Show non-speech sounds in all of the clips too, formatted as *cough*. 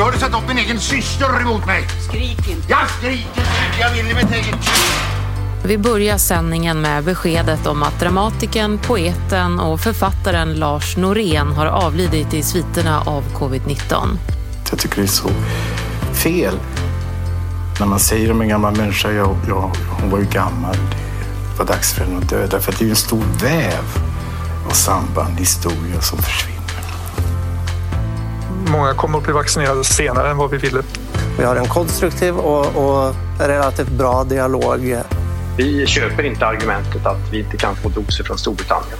Nu har du satt upp min egen syster emot mig. Skrik inte. Jag skriker inte, jag vill i mitt eget... Vi börjar sändningen med beskedet om att dramatikern, poeten och författaren Lars Norén har avlidit i sviterna av covid-19. Jag tycker det är så fel när man säger om en gammal människa, ja, ja, hon var ju gammal, det var dags för henne att dö. Därför att det är ju en stor väv av samband, historia som försvinner. Många kommer att bli vaccinerade senare än vad vi ville. Vi har en konstruktiv och, och relativt bra dialog. Vi köper inte argumentet att vi inte kan få doser från Storbritannien.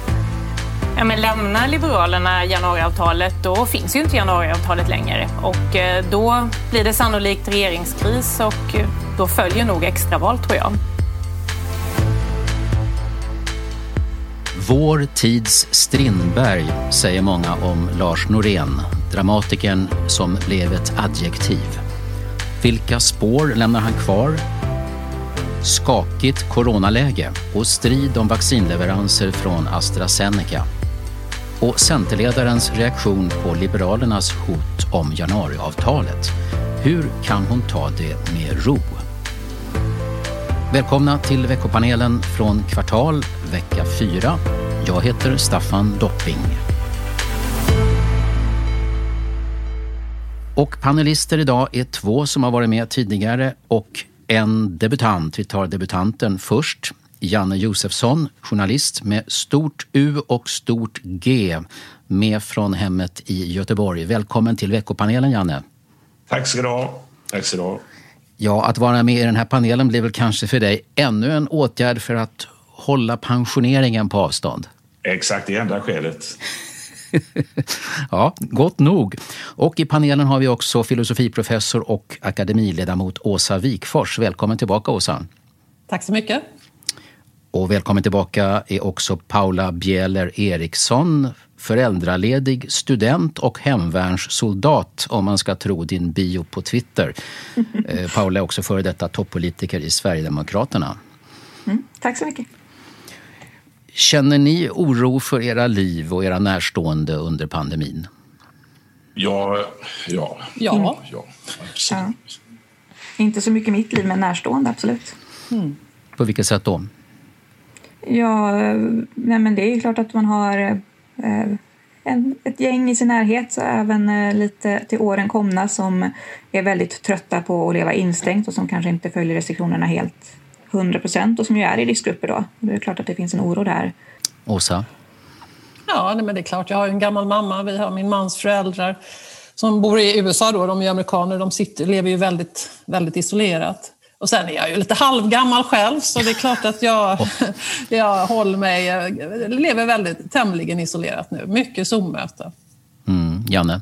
Ja, men lämnar Liberalerna januariavtalet, då finns ju inte januariavtalet längre. Och eh, då blir det sannolikt regeringskris och eh, då följer nog extraval tror jag. Vår tids Strindberg säger många om Lars Norén, dramatikern som blev ett adjektiv. Vilka spår lämnar han kvar? Skakigt coronaläge och strid om vaccinleveranser från AstraZeneca. Och Centerledarens reaktion på Liberalernas hot om januariavtalet. Hur kan hon ta det med ro? Välkomna till veckopanelen från Kvartal, vecka 4. Jag heter Staffan Dopping. Och panelister idag är två som har varit med tidigare och en debutant. Vi tar debutanten först. Janne Josefsson, journalist med stort U och stort G, med från hemmet i Göteborg. Välkommen till veckopanelen, Janne. Tack ska du ha. Tack ska du ha. Ja, att vara med i den här panelen blir väl kanske för dig ännu en åtgärd för att hålla pensioneringen på avstånd. Exakt, det enda skälet. ja, gott nog. Och i panelen har vi också filosofiprofessor och akademiledamot Åsa Wikfors. Välkommen tillbaka Åsa. Tack så mycket. Och välkommen tillbaka är också Paula Bjeller Eriksson, föräldraledig student och hemvärnssoldat om man ska tro din bio på Twitter. *laughs* Eh, Paula är också före detta toppolitiker i Sverigedemokraterna. Mm, tack så mycket. Känner ni oro för era liv och era närstående under pandemin? Ja, ja. Ja. ja, ja. Inte så mycket mitt liv, men närstående, absolut. Mm. På vilket sätt då? Ja, nej men det är klart att man har eh, en, ett gäng i sin närhet, så även eh, lite till åren komna som är väldigt trötta på att leva instängt och som kanske inte följer restriktionerna helt 100 procent och som ju är i riskgrupper då. Det är klart att det finns en oro där. Åsa? Ja, men det är klart. Jag har en gammal mamma, vi har min mans föräldrar som bor i USA då, de är amerikaner, de sitter, lever ju väldigt, väldigt isolerat. Och sen är jag ju lite halvgammal själv så det är klart att jag, *laughs* jag håller mig, jag lever väldigt tämligen isolerat nu. Mycket Zoom-möten. Mm. Janne?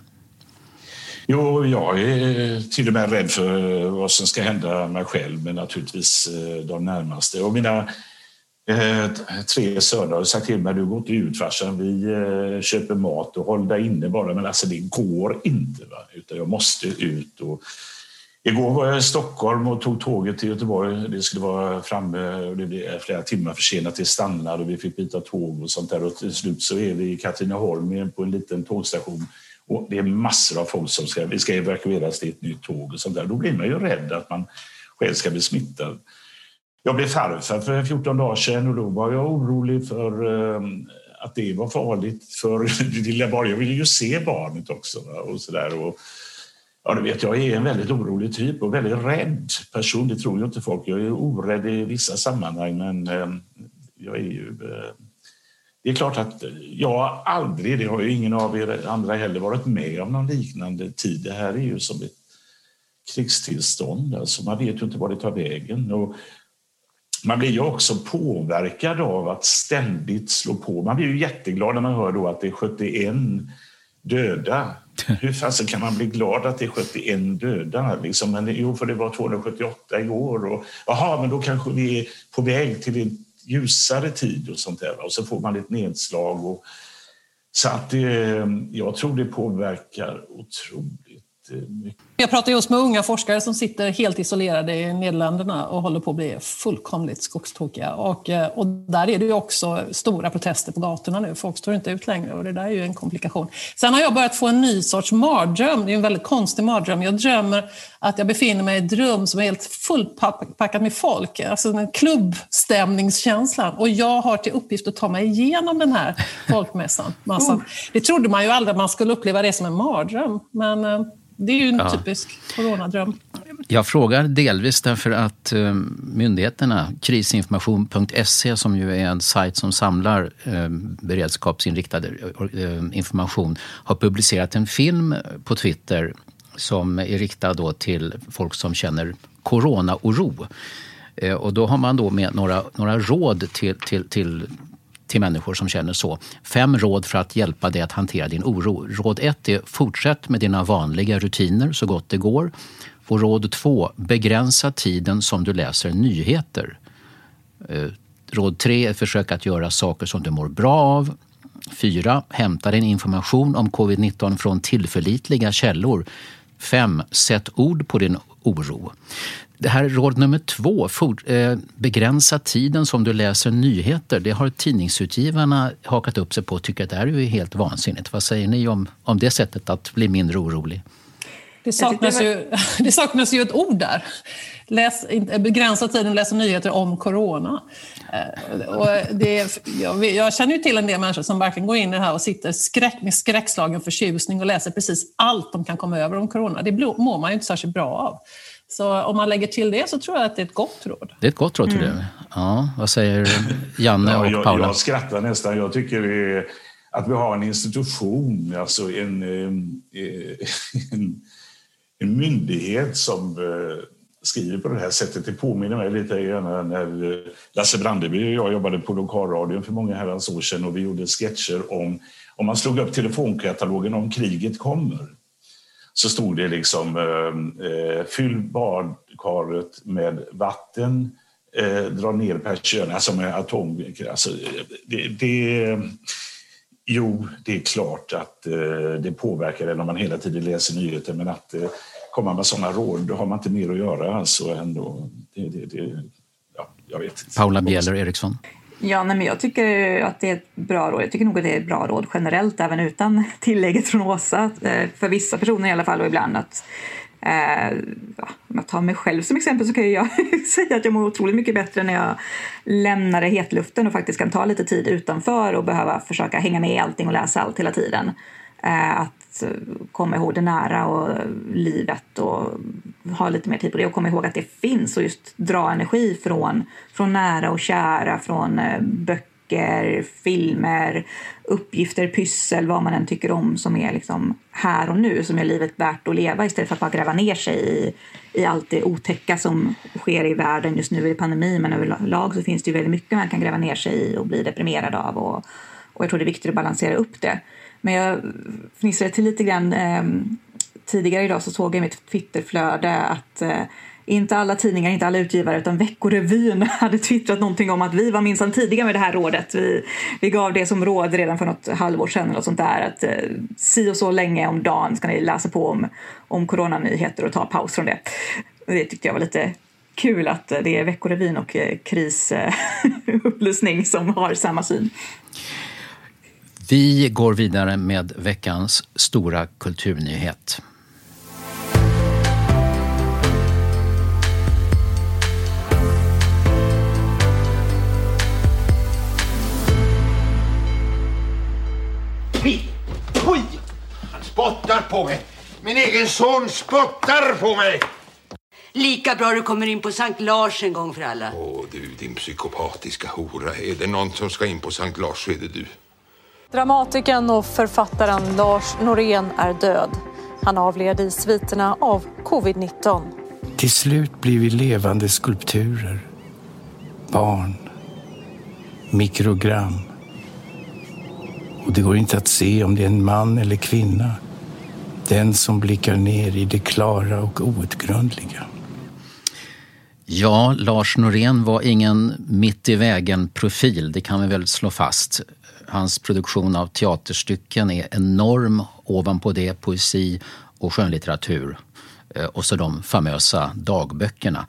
Jo, jag är till och med rädd för vad som ska hända mig själv, men naturligtvis eh, de närmaste. Och mina eh, tre söner har sagt till mig, du går inte ut farsan, vi eh, köper mat och håll dig inne bara. Men alltså det går inte, va? utan jag måste ut. Och Igår var jag i Stockholm och tog tåget till Göteborg. Det skulle vara framme och det blev flera timmar försenat. Det stannade och vi fick byta tåg och sånt där. Och till slut så är vi i Katrineholm på en liten tågstation och det är massor av folk som ska, vi ska evakueras till ett nytt tåg och sånt där. Då blir man ju rädd att man själv ska bli smittad. jag blev farfar för 14 dagar sedan och då var jag orolig för eh, att det var farligt för *laughs* lilla barnet. Jag ville ju se barnet också. Och så där. Och, ja, du vet, jag är en väldigt orolig typ och väldigt rädd person. Det tror ju inte folk. Jag är orädd i vissa sammanhang, men eh, jag är ju... Eh, det är klart att jag aldrig, det har ju ingen av er andra heller varit med om någon liknande tid. Det här är ju som ett krigstillstånd. Alltså man vet ju inte var det tar vägen. Och man blir ju också påverkad av att ständigt slå på. Man blir ju jätteglad när man hör då att det är 71 döda. *laughs* Hur fasen kan man bli glad att det är 71 döda? Liksom, men, jo, för det var 278 igår. Och, jaha, men då kanske vi är på väg till ljusare tid och sånt där. Och så får man ett nedslag. Och, så att det, jag tror det påverkar otroligt mycket. Jag pratar just med unga forskare som sitter helt isolerade i Nederländerna och håller på att bli fullkomligt skogstokiga. Och, eh, och där är det ju också stora protester på gatorna nu. Folk står inte ut längre och det där är ju en komplikation. Sen har jag börjat få en ny sorts mardröm. Det är en väldigt konstig mardröm. Jag drömmer att jag befinner mig i ett rum som är helt fullpackat med folk. Alltså den klubbstämningskänslan. Och jag har till uppgift att ta mig igenom den här folkmässan. Massan. *laughs* Det trodde man ju aldrig att man skulle uppleva det som en mardröm. Men eh, det är ju en ja. typisk coronadröm. Jag frågar delvis därför att eh, myndigheterna, krisinformation.se som ju är en sajt som samlar eh, beredskapsinriktad eh, information, har publicerat en film på Twitter som är riktad då till folk som känner coronaoro. Och då har man då med några, några råd till, till, till till människor som känner så. Fem råd för att hjälpa dig att hantera din oro. Råd ett är fortsätt med dina vanliga rutiner så gott det går. Och råd två, begränsa tiden som du läser nyheter. Eh, råd tre är försök att göra saker som du mår bra av. Fyra, hämta din information om covid-19 från tillförlitliga källor. Fem, sätt ord på din oro. Det här råd nummer två, for, eh, begränsa tiden som du läser nyheter. Det har tidningsutgivarna hakat upp sig på och tycker att det här är helt vansinnigt. Vad säger ni om, om det sättet att bli mindre orolig? Det saknas, ju, *laughs* det saknas ju ett ord där. Läs, begränsa tiden läsa nyheter om corona. Eh, och det, jag, jag, känner ju till en del människor som verkligen går in i det här och sitter skräck, med skräckslagen förtjusning och läser precis allt de kan komma över om corona. Det mår man ju inte särskilt bra av. Så om man lägger till det så tror jag att det är ett gott råd. Det är ett gott råd, tror mm. du? Ja, vad säger Janne och jag, Paula? Jag skrattar nästan. Jag tycker det är, att vi har en institution, alltså en, *laughs* en, en myndighet som eh, skriver på det här sättet. Det påminner mig lite grann när Lasse Brandeby och jag jobbade på lokalradion för många herrans år sedan och vi gjorde sketcher om om man slog upp telefonkatalogen om kriget kommer så stod det liksom ehm, eh, fyll badkaret med vatten, eh, dra ner persiennerna, alltså är atom... Alltså, det, det, jo, det är klart att eh, det påverkar en om man hela tiden läser nyheter, men att eh, komma med sådana råd, då har man inte mer att göra. Alltså, ändå, det, det, det, ja, jag vet. Paula Bieler Eriksson. Ja, nej, men jag tycker att det är ett bra råd. Jag tycker nog att det är ett bra råd generellt, även utan *laughs* tillägget från Åsa. Eh, för vissa personer i alla fall och ibland att Eh, ja, om jag tar mig själv som exempel så kan jag *laughs* säga att jag mår otroligt mycket bättre när jag lämnar hetluften och faktiskt kan ta lite tid utanför och behöva försöka hänga med i allting och läsa allt hela tiden. Eh, att Eh, komma ihåg det nära och livet och ha lite mer tid på det och komma ihåg att det finns och just dra energi från, från nära och kära, från eh, böcker, filmer, uppgifter, pyssel, vad man än tycker om som är liksom här och nu, som är livet värt att leva istället för att bara gräva ner sig i, i allt det otäcka som sker i världen. Just nu är det pandemi, men överlag så finns det ju väldigt mycket man kan gräva ner sig i och bli deprimerad av och, och jag tror det är viktigt att balansera upp det. Men jag fnissade till lite grann. Eh, tidigare idag så såg jag i mitt Twitterflöde att eh, inte alla tidningar, inte alla utgivare, utan Veckorevyn *laughs* hade twittrat någonting om att vi var minsann tidiga med det här rådet. Vi, vi gav det som råd redan för något halvår sedan eller sånt där att eh, si och så länge om dagen ska ni läsa på om, om coronanyheter och ta paus från det. Det tyckte jag var lite kul att eh, det är Veckorevyn och eh, krisupplysning eh, *laughs* som har samma syn. Vi går vidare med veckans stora kulturnyhet. Oj! Han spottar på mig! Min egen son spottar på mig! Lika bra du kommer in på Sankt Lars en gång för alla. Åh, du din psykopatiska hora. Är det någon som ska in på Sankt Lars så är det du. Dramatikern och författaren Lars Norén är död. Han avled i sviterna av covid-19. Till slut blir vi levande skulpturer. Barn. Mikrogram. Och det går inte att se om det är en man eller kvinna. Den som blickar ner i det klara och outgrundliga. Ja, Lars Norén var ingen mitt i vägen-profil, det kan vi väl slå fast. Hans produktion av teaterstycken är enorm. Ovanpå det poesi och skönlitteratur. Eh, och så de famösa dagböckerna.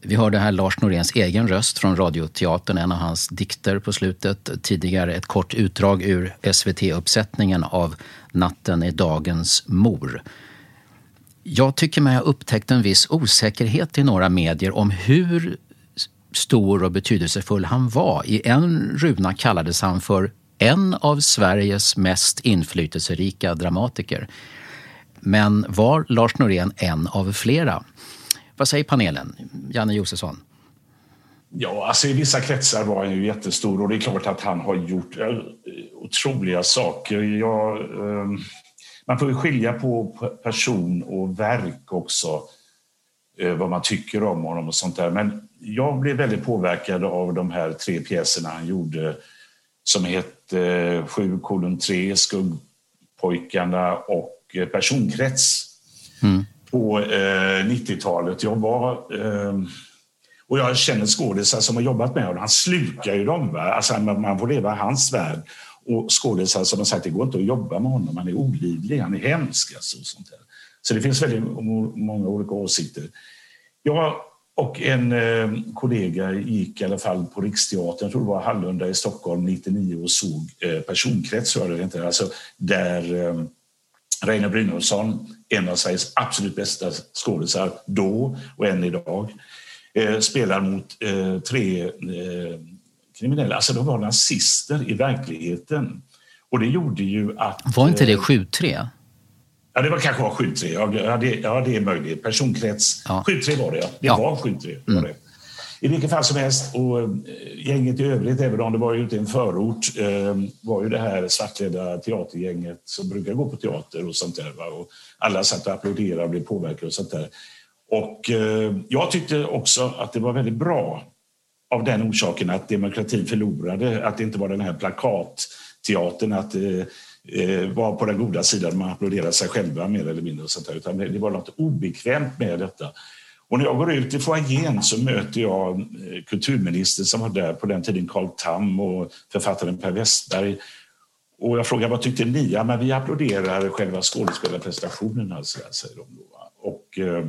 Vi hörde här Lars Noréns egen röst från Radioteatern, en av hans dikter på slutet. Tidigare ett kort utdrag ur SVT-uppsättningen av Natten är dagens mor. Jag tycker mig ha upptäckt en viss osäkerhet i några medier om hur stor och betydelsefull han var. I en runa kallades han för en av Sveriges mest inflytelserika dramatiker. Men var Lars Norén en av flera? Vad säger panelen? Janne Josefsson. Ja, alltså i vissa kretsar var han ju jättestor och det är klart att han har gjort eh, otroliga saker. Jag, eh, man får ju skilja på person och verk också, eh, vad man tycker om honom och sånt där. Men jag blev väldigt påverkad av de här tre pjäserna han gjorde som hette 7 kolon 3, Skuggpojkarna och Personkrets. Mm på eh, 90-talet. Jag var... Eh, och jag känner skådisar som har jobbat med honom. Han slukar ju dem. Va? Alltså, man får leva i hans värld. Och skådisar som har sagt det går inte att jobba med honom. Han är olidlig, han är hemsk. Alltså, sånt där. Så det finns väldigt många olika åsikter. Jag och en eh, kollega gick i alla fall på Riksteatern, jag tror det var Hallunda i Stockholm 99 och såg eh, Personkrets, var det inte? Alltså, där eh, Reine Brynolfsson, en av Sveriges absolut bästa skådisar då och än idag, eh, spelar mot eh, tre kriminella. Alltså de var nazister i verkligheten. Och det gjorde ju att... Var inte det 7-3? Ja, det var kanske var 7-3. Ja, det, ja, det är möjligt. Personkrets. Ja. 7-3 var det, ja. Det ja. var 7-3. Var mm. I vilket fall som helst, och eh, gänget i övrigt, även om det var ute i en förort, eh, var ju det här svartklädda teatergänget som brukar gå på teater och sånt där. Va? Och alla satt och applåderade och blev påverkade och sånt där. Och eh, jag tyckte också att det var väldigt bra av den orsaken att demokratin förlorade, att det inte var den här plakatteatern, att Eh, var på den goda sidan, man applåderade sig själva mer eller mindre. Och sånt där, utan det var något obekvämt med detta. Och när jag går ut i foajén så möter jag eh, kulturministern som var där på den tiden, Carl Tam och författaren Per Westberg. Och jag frågar vad tyckte ni? Ja, men vi applåderar själva skådespelarprestationen, alltså, säger de då. Och, eh,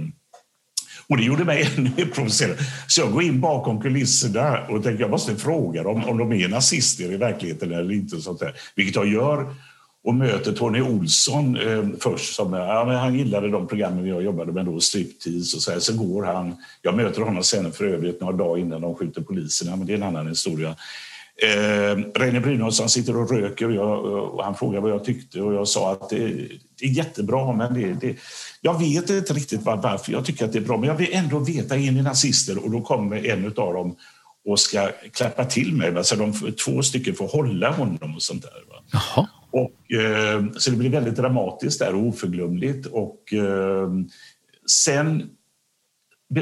och det gjorde mig *laughs* ännu mer provocerad. Så jag går in bakom kulisserna och tänker jag måste fråga dem om de är nazister i verkligheten eller inte. Sånt där. Vilket jag gör och möter Tony Olsson eh, först. Som, ja, men han gillade de programmen jag jobbade med då, striptease och så här. Sen går han, jag möter honom sen för övrigt några dagar innan de skjuter poliserna, men det är en annan historia. Eh, Reine Brynolfsson sitter och röker och, jag, och, han frågar vad jag tyckte och jag sa att det, det är jättebra men det, det, jag vet inte riktigt varför jag tycker att det är bra men jag vill ändå veta, är ni nazister? Och då kommer en av dem och ska klappa till mig. Alltså de, två stycken får hålla honom och sånt där. Va? Jaha. Och, eh, så det blir väldigt dramatiskt där och oförglömligt. Och, eh, sen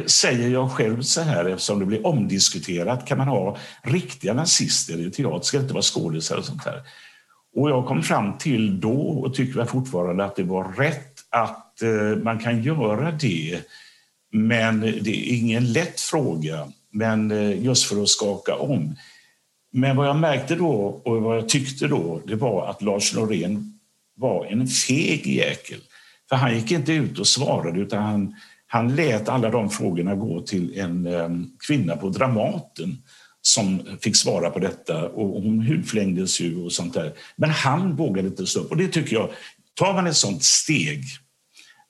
säger jag själv så här, eftersom det blir omdiskuterat, kan man ha riktiga nazister i teater? Ska det inte vara skådisar och sånt där? Och jag kom fram till då, och tycker fortfarande, att det var rätt att eh, man kan göra det. Men det är ingen lätt fråga, men eh, just för att skaka om. Men vad jag märkte då och vad jag tyckte då, det var att Lars Norén var en feg jäkel. För han gick inte ut och svarade utan han, han lät alla de frågorna gå till en eh, kvinna på Dramaten som fick svara på detta och hon hudflängdes ju och sånt där. Men han vågade inte stå upp och det tycker jag, tar man ett sånt steg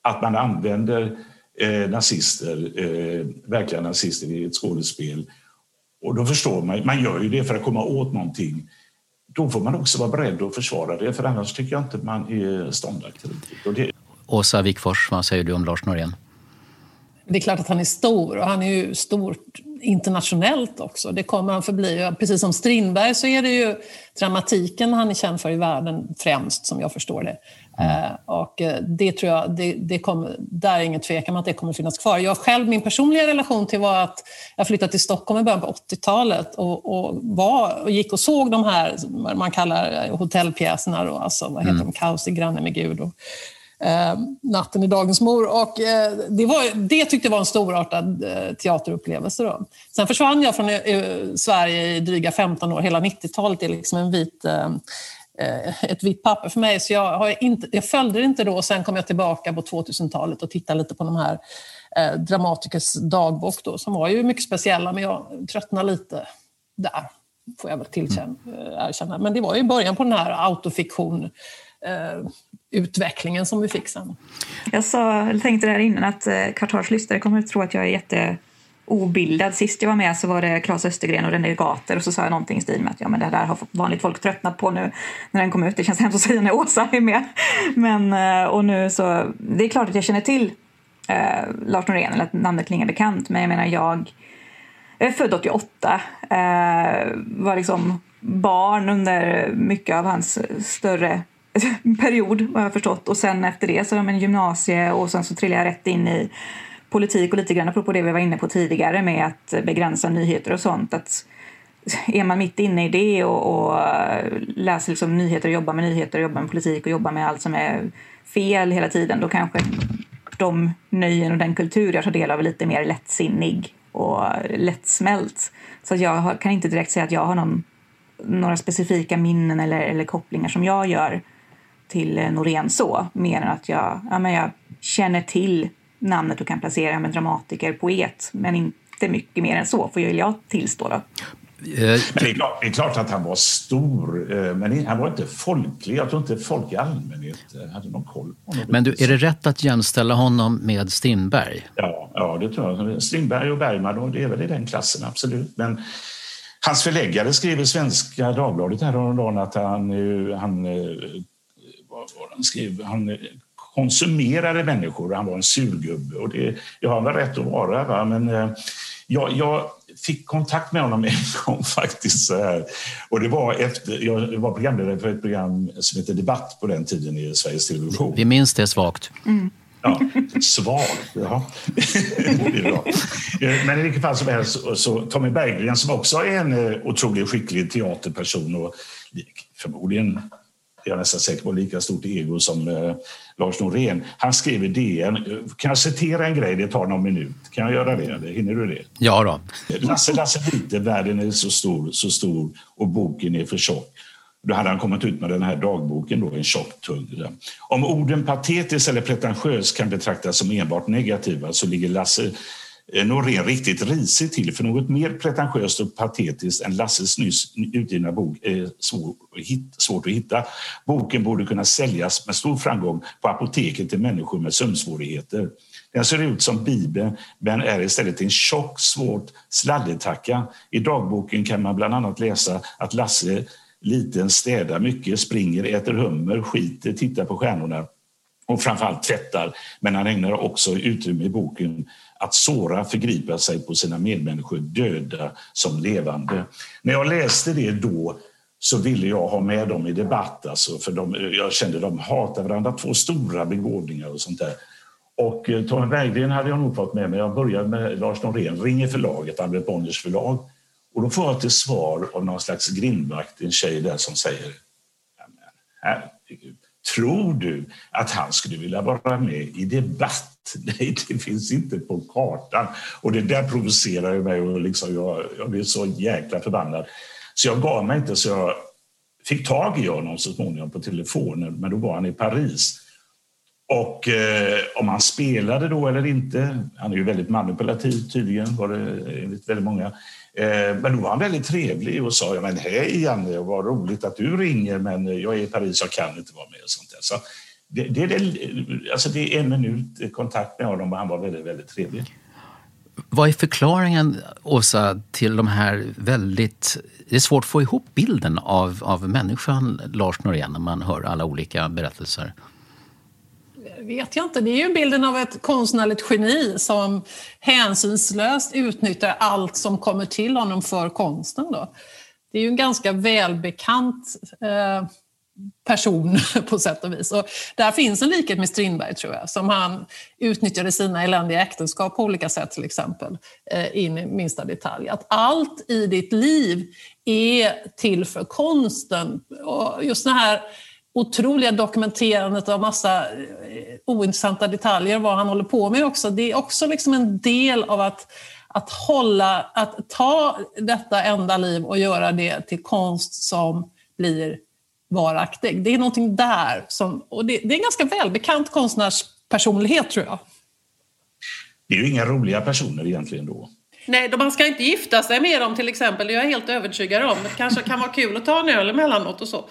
att man använder eh, nazister, eh, verkliga nazister i ett skådespel och då förstår man, man gör ju det för att komma åt någonting. då får man också vara beredd att försvara det, för annars tycker jag inte man är ståndaktig. Och det... Åsa Wikfors, vad säger du om Lars Norén? Det är klart att han är stor och han är ju stort internationellt också. Det kommer han förbli. Precis som Strindberg så är det ju dramatiken han är känd för i världen främst, som jag förstår det. Mm. och eh, det tror jag, det, det kommer, där är ingen tvekan om att det kommer finnas kvar. Jag själv, min personliga relation till var att jag flyttade till Stockholm i början på 80-talet och, och, var, och gick och såg de här, man kallar hotellpjäserna, då, alltså, vad heter mm. de, Kaos i Granne med Gud och eh, Natten i Dagens Mor. Och, eh, det, var, det tyckte jag var en storartad eh, teaterupplevelse. Då. Sen försvann jag från eh, Sverige i dryga 15 år. Hela 90-talet är liksom en vit eh, eh, ett vitt papper för mig, så jag, har inte, jag följde det inte då. Sen kom jag tillbaka på 2000-talet och tittade lite på de här eh, Dramatikers dagbok då, som var ju mycket speciella, men jag tröttnade lite där, får jag väl tillkänna, erkänna. Men det var ju början på den här autofiktion eh, utvecklingen som vi fick sen. Jag, sa, tänkte där innan att eh, Kvartals lyssnare kommer att tro att jag är jätte obildad. Sist jag var med så var det Claes Östergren och René Gater och så sa jag någonting i stil med att ja, men det där har vanligt folk tröttnat på nu när den kom ut. Det känns hemskt att säga när Åsa är med. Men, eh, och nu så, det är klart att jag känner till eh, Lars Norén, eller att namnet klingar bekant, men jag menar jag, jag är född 88, eh, var liksom barn under mycket av hans större *laughs* period vad jag förstått och sen efter det så var jag gymnasie och sen så trillade jag rätt in i politik och lite grann apropå det vi var inne på tidigare med att begränsa nyheter och sånt. Att är man mitt inne i det och, och läser liksom nyheter och jobbar med nyheter och jobbar med politik och jobbar med allt som är fel hela tiden då kanske de nöjen och den kultur jag tar del av är lite mer lättsinnig och lättsmält. Så jag kan inte direkt säga att jag har någon, några specifika minnen eller, eller kopplingar som jag gör till eh, Norén så, mer än att jag, ja, men jag känner till namnet och kan placera med dramatiker, poet, men inte mycket mer än så, får jag tillstå. Då. Eh, men det, är klart, det är klart att han var stor, eh, men han var inte folklig. Jag tror inte folk i allmänhet hade någon koll på honom. Men du, är det rätt att jämställa honom med Strindberg? Ja, ja det tror jag. Strindberg och Bergman, det är väl i den klassen, absolut. Men hans förläggare skrev i Svenska Dagbladet häromdagen att han, han vad han skrev, han konsumerade människor han var en surgubbe. Och det, jag har väl rätt att vara, va? men eh, jag, jag, fick kontakt med honom *laughs* en gång faktiskt. Så här. Och det var efter, jag var programledare för ett program som hette Debatt på den tiden i Sveriges Television. Vi minns det svagt. Mm. Ja, svagt, ja. *laughs* det är bra. Eh, men i vilket fall som helst, så, så Tommy Berggren som också är en eh, otroligt skicklig teaterperson och förmodligen jag är nästan säker på lika stort ego som eh, Lars Norén. Han skrev i DN, kan jag citera en grej, det tar någon minut. Kan jag göra det? Hinner du det? Ja då. Lasse, Lasse lite, världen är så stor, så stor och boken är för tjock. Då hade han kommit ut med den här dagboken, då, en tjock tung. Om orden patetisk eller pretentiös kan betraktas som enbart negativa så ligger Lasse Eh, Norén riktigt risigt till, för något mer pretentiöst och patetiskt än Lasses nyss utgivna bok eh, är svårt att hitta. Boken borde kunna säljas med stor framgång på apoteket till människor med sömnsvårigheter. Den ser ut som Bibeln, men är istället en tjock, svårt sladdertacka. I dagboken kan man bland annat läsa att Lasse liten städar mycket, springer, äter hummer, skiter, tittar på stjärnorna och framförallt tvättar. Men han ägnar också utrymme i boken att såra, förgripa sig på sina medmänniskor, döda som levande. När jag läste det då så ville jag ha med dem i debatt. Alltså, för de, jag kände att de hatar varandra, två stora begåvningar och sånt där. Och eh, Tommy Berggren hade jag nog fått med mig. Jag började med Lars Norén, ringer förlaget, Albert Bonniers förlag. Och då får jag till svar av någon slags grindvakt, en tjej där som säger herregud, tror du att han skulle vilja vara med i debatt? *laughs* Nej, det finns inte på kartan. Och det där provocerar mig och liksom jag, jag blev så jäkla förbannad. Så jag gav mig inte, så jag fick tag i honom så småningom på telefonen, men då var han i Paris. Och eh, om han spelade då eller inte, han är ju väldigt manipulativ tydligen, var det enligt väldigt många. Eh, men då var han väldigt trevlig och sa, ja, men hej Janne, vad roligt att du ringer, men jag är i Paris, jag kan inte vara med. Och sånt där. Så det, det, det, alltså det är en minut kontakt med honom och han var väldigt, väldigt trevlig. Vad är förklaringen, Åsa, till de här väldigt... Det är svårt att få ihop bilden av, av människan Lars Norén när man hör alla olika berättelser vet jag inte. Det är ju bilden av ett konstnärligt geni som hänsynslöst utnyttjar allt som kommer till honom för konsten. Då. Det är ju en ganska välbekant eh, person *laughs* på sätt och vis. Och där finns en likhet med Strindberg tror jag, som han utnyttjade sina eländiga äktenskap på olika sätt till exempel, eh, in i minsta detalj. Att allt i ditt liv är till för konsten. Och just det här otroliga dokumenterandet av massa eh, ointressanta detaljer, vad han håller på med också, det är också liksom en del av att att hålla, att ta detta enda liv och göra det till konst som blir varaktig. Det är någonting där som, och det, det är en ganska välbekant konstnärspersonlighet tror jag. Det är ju inga roliga personer egentligen då. Nej, man ska inte gifta sig med dem till exempel. Det är jag helt övertygad om. Det kanske kan vara kul att ta en öl emellanåt och så.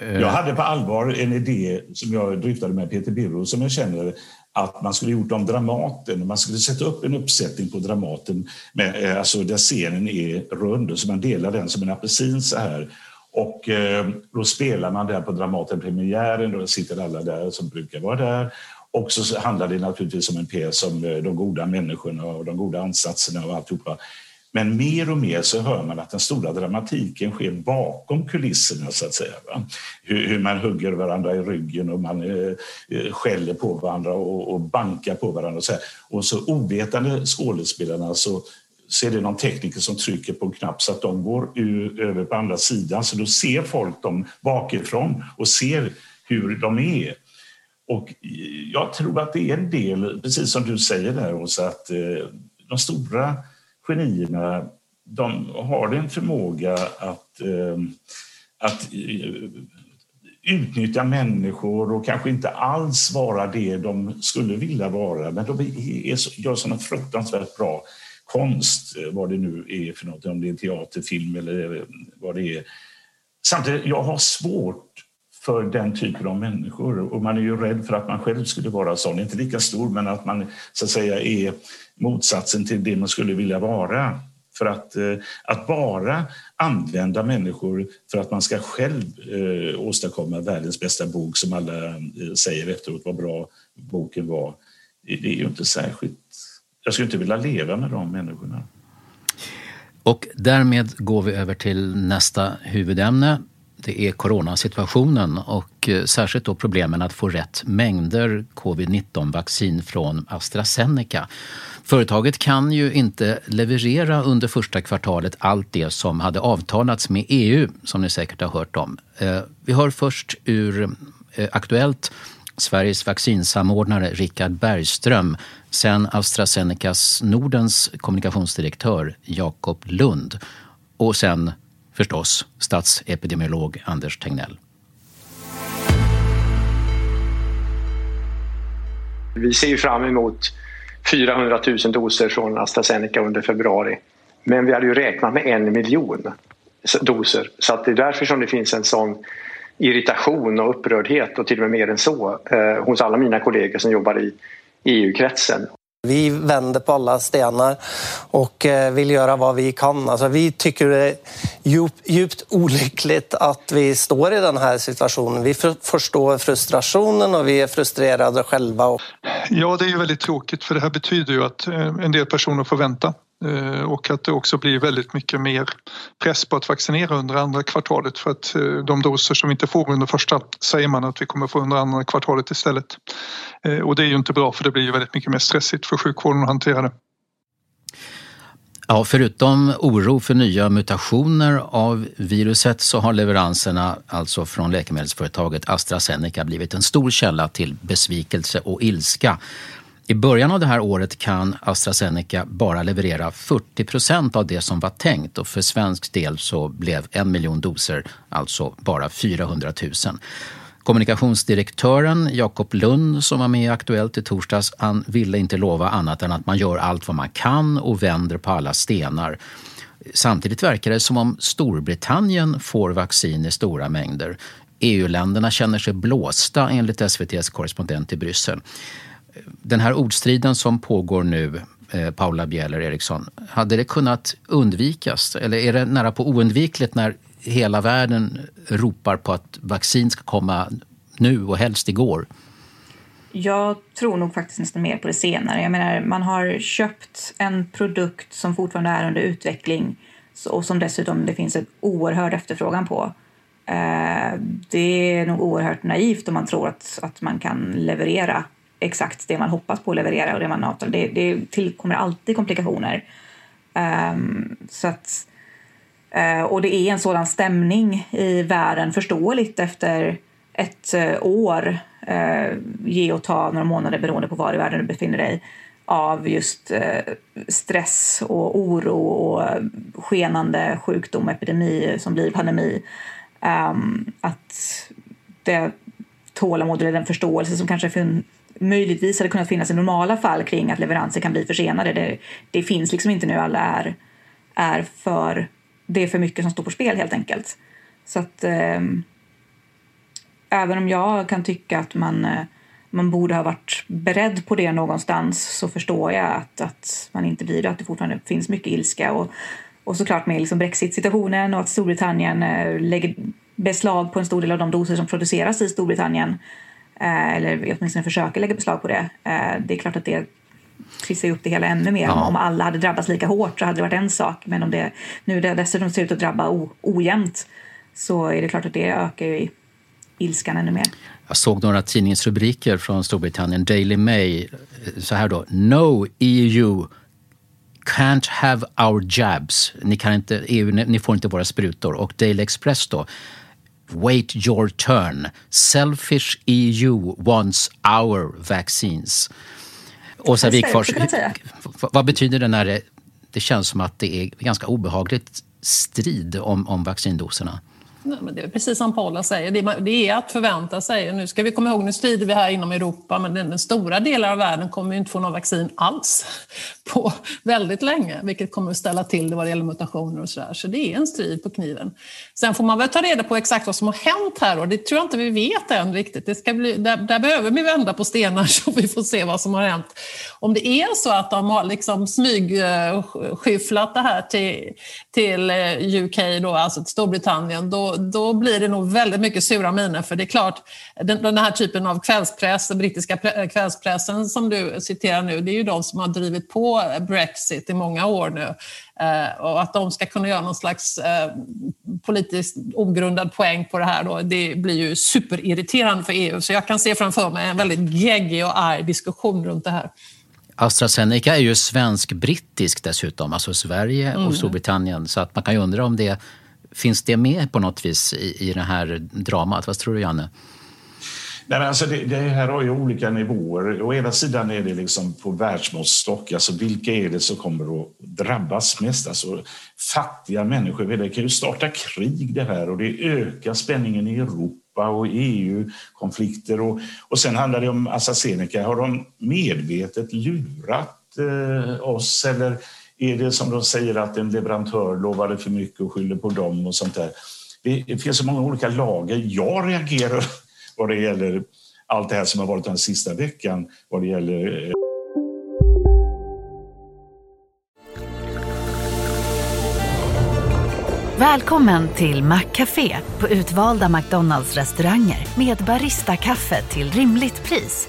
Eh. Jag hade på allvar en idé som jag dryftade med Peter Birro som jag känner att man skulle gjort om Dramaten. Man skulle sätta upp en uppsättning på Dramaten med, eh, alltså där scenen är rund så man delar den som en apelsin så här. Och eh, då spelar man där på Dramaten-premiären, då sitter alla där som brukar vara där. Och så handlar det naturligtvis om en pjäs om eh, de goda människorna och de goda ansatserna och alltihopa. Men mer och mer så hör man att den stora dramatiken sker bakom kulisserna så att säga. Hur, hur, man hugger varandra i ryggen och man eh, eh, skäller på varandra och, och bankar på varandra. Och så, här. och så ovetande skådespelarna så så är det någon tekniker som trycker på en knapp så att de går ur, över på andra sidan. Så då ser folk dem bakifrån och ser hur de är. Och eh, jag tror att det är en del, precis som du säger där Åsa, att eh, de stora genierna de har en förmåga att, ehm, eh, att utnyttja människor och kanske inte alls vara det de skulle vilja vara. Men de är, gör sådana fruktansvärt bra konst, eh, vad det nu är för något, om det är teater, film eller eh, vad det är. Samtidigt, jag har svårt för den typen av människor och man är ju rädd för att man själv skulle vara sån, inte lika stor men att man så att säga är motsatsen till det man skulle vilja vara. För att, eh, att bara använda människor för att man ska själv eh, åstadkomma världens bästa bok som alla eh, säger efteråt vad bra boken var, det är ju inte särskilt jag skulle inte vilja leva med de människorna. Och därmed går vi över till nästa huvudämne. Det är coronasituationen och eh, särskilt då problemen att få rätt mängder covid-19-vaccin från AstraZeneca. Företaget kan ju inte leverera under första kvartalet allt det som hade avtalats med EU, som ni säkert har hört om. Eh, vi hör först ur eh, Aktuellt Sveriges vaccinsamordnare Richard Bergström, sen AstraZenecas Nordens kommunikationsdirektör Jakob Lund och sen förstås statsepidemiolog Anders Tegnell. Vi ser fram emot 400 000 doser från AstraZeneca under februari. Men vi hade ju räknat med en miljon doser. Så att det är därför som det finns en sån irritation och upprördhet och till och med mer än så eh, hos alla mina kollegor som jobbar i EU-kretsen. Vi vänder på alla stenar och eh, vill göra vad vi kan. Alltså, vi tycker det är djupt, djupt olyckligt att vi står i den här situationen. Vi förstår frustrationen och vi är frustrerade själva. Ja, det är ju väldigt tråkigt för det här betyder ju att eh, en del personer får vänta Eh, och att det också blir väldigt mycket mer press på att vaccinera under andra kvartalet för att eh, de doser som vi inte får under första säger man att vi kommer få under andra kvartalet istället. Eh, och det är ju inte bra för det blir ju väldigt mycket mer stressigt för sjukvården att hantera det. Ja, förutom oro för nya mutationer av viruset så har leveranserna alltså från läkemedelsföretaget AstraZeneca blivit en stor källa till besvikelse och ilska i början av det här året kan AstraZeneca bara leverera 40 procent av det som var tänkt och för svensk del så blev en miljon doser alltså bara 400 000. Kommunikationsdirektören Jakob Lund som var med i Aktuellt i torsdags, han ville inte lova annat än att man gör allt vad man kan och vänder på alla stenar. Samtidigt verkar det som om Storbritannien får vaccin i stora mängder. EU-länderna känner sig blåsta enligt SVTs korrespondent i Bryssel den här ordstriden som pågår nu, eh, Paula Bieler Eriksson. Hade det kunnat undvikas? Eller är det nära på oundvikligt när hela världen ropar på att vaccin ska komma nu och helst igår? Jag tror nog faktiskt nästan mer på det senare. Jag menar, man har köpt en produkt som fortfarande är under utveckling och som dessutom det finns en oerhörd efterfrågan på. Eh, det är nog oerhört naivt om man tror att, att man kan leverera exakt det man hoppas på att leverera och det man avtalar. Det, det tillkommer alltid komplikationer. Um, så att, uh, och det är en sådan stämning i världen, förståeligt efter ett uh, år, uh, ge och ta några månader beroende på var i världen du befinner dig, av just stress och oro och skenande sjukdom och epidemi som blir pandemi. Um, att det tålamod eller den förståelse som kanske möjligtvis hade kunnat finnas i normala fall kring att leveranser kan bli försenade. Det, det finns liksom inte nu. Alla är, är för... Det är för mycket som står på spel helt enkelt. Så att eh, även om jag kan tycka att man, eh, man borde ha varit beredd på det någonstans så förstår jag att, att man inte blir det, att det fortfarande finns mycket ilska. Och, och såklart med liksom Brexit-situationen och att Storbritannien eh, lägger beslag på en stor del av de doser som produceras i Storbritannien Eh, eller åtminstone försöker lägga beslag på det. Eh, det är klart att det trissar upp det hela ännu mer. Ja. Om alla hade drabbats lika hårt så hade det varit en sak. Men om det nu det dessutom ser ut att drabba o, ojämnt så är det klart att det ökar ju ilskan ännu mer. Jag såg några tidningsrubriker från Storbritannien, Daily Mail, så här då. No EU can't have our jabs. Ni, kan inte, EU, ni får inte våra sprutor. Och Daily Express då. Wait your turn. Selfish EU wants our vaccines. Åsa Wikfors, vad betyder det när det, det känns som att det är ganska obehagligt strid om, om vaccindoserna? Nej, men det är precis som Paula säger, det är att förvänta sig. Nu ska vi komma ihåg, nu strider vi här inom Europa, men den, den stora delen av världen kommer inte få någon vaccin alls *laughs* på väldigt länge, vilket kommer att ställa till det vad det gäller mutationer och sådär. Så det är en strid på kniven. Sen får man väl ta reda på exakt vad som har hänt här och det tror jag inte vi vet än riktigt. Det ska bli, där, där behöver vi vända på stenar *laughs* så vi får se vad som har hänt. Om det är så att de har liksom smygskyfflat eh, det här till, till eh, UK, då, alltså till Storbritannien, då då, blir det nog väldigt mycket sura miner. För det är klart, den, den här typen av kvällspress, den brittiska kvällspressen som du citerar nu, det är ju de som har drivit på Brexit i många år nu. Eh, och att de ska kunna göra någon slags eh, politiskt ogrundad poäng på det här, då, det blir ju superirriterande för EU. Så jag kan se framför mig en väldigt geggig och arg diskussion runt det här. AstraZeneca är ju svensk-brittisk dessutom, alltså Sverige och mm. Storbritannien. Så att man kan ju undra om det Finns det med på något vis i, i det här dramat? Vad tror du, Janne? Nej, men alltså det, det, här har ju olika nivåer. Å ena sidan är det liksom på världsmåttstock, alltså vilka är det som kommer att drabbas mest? Alltså fattiga människor, det kan ju starta krig det här och det ökar spänningen i Europa och EU-konflikter. Och, och sen handlar det om AstraZeneca, har de medvetet lurat eh, oss eller är det som de säger att en leverantör lovade för mycket och skyller på dem och sånt där? Det finns så många olika lager. Jag reagerar *laughs* vad det gäller allt det här som har varit den sista veckan vad det gäller eh, Välkommen till Maccafé på utvalda McDonalds restauranger med Baristakaffe till rimligt pris.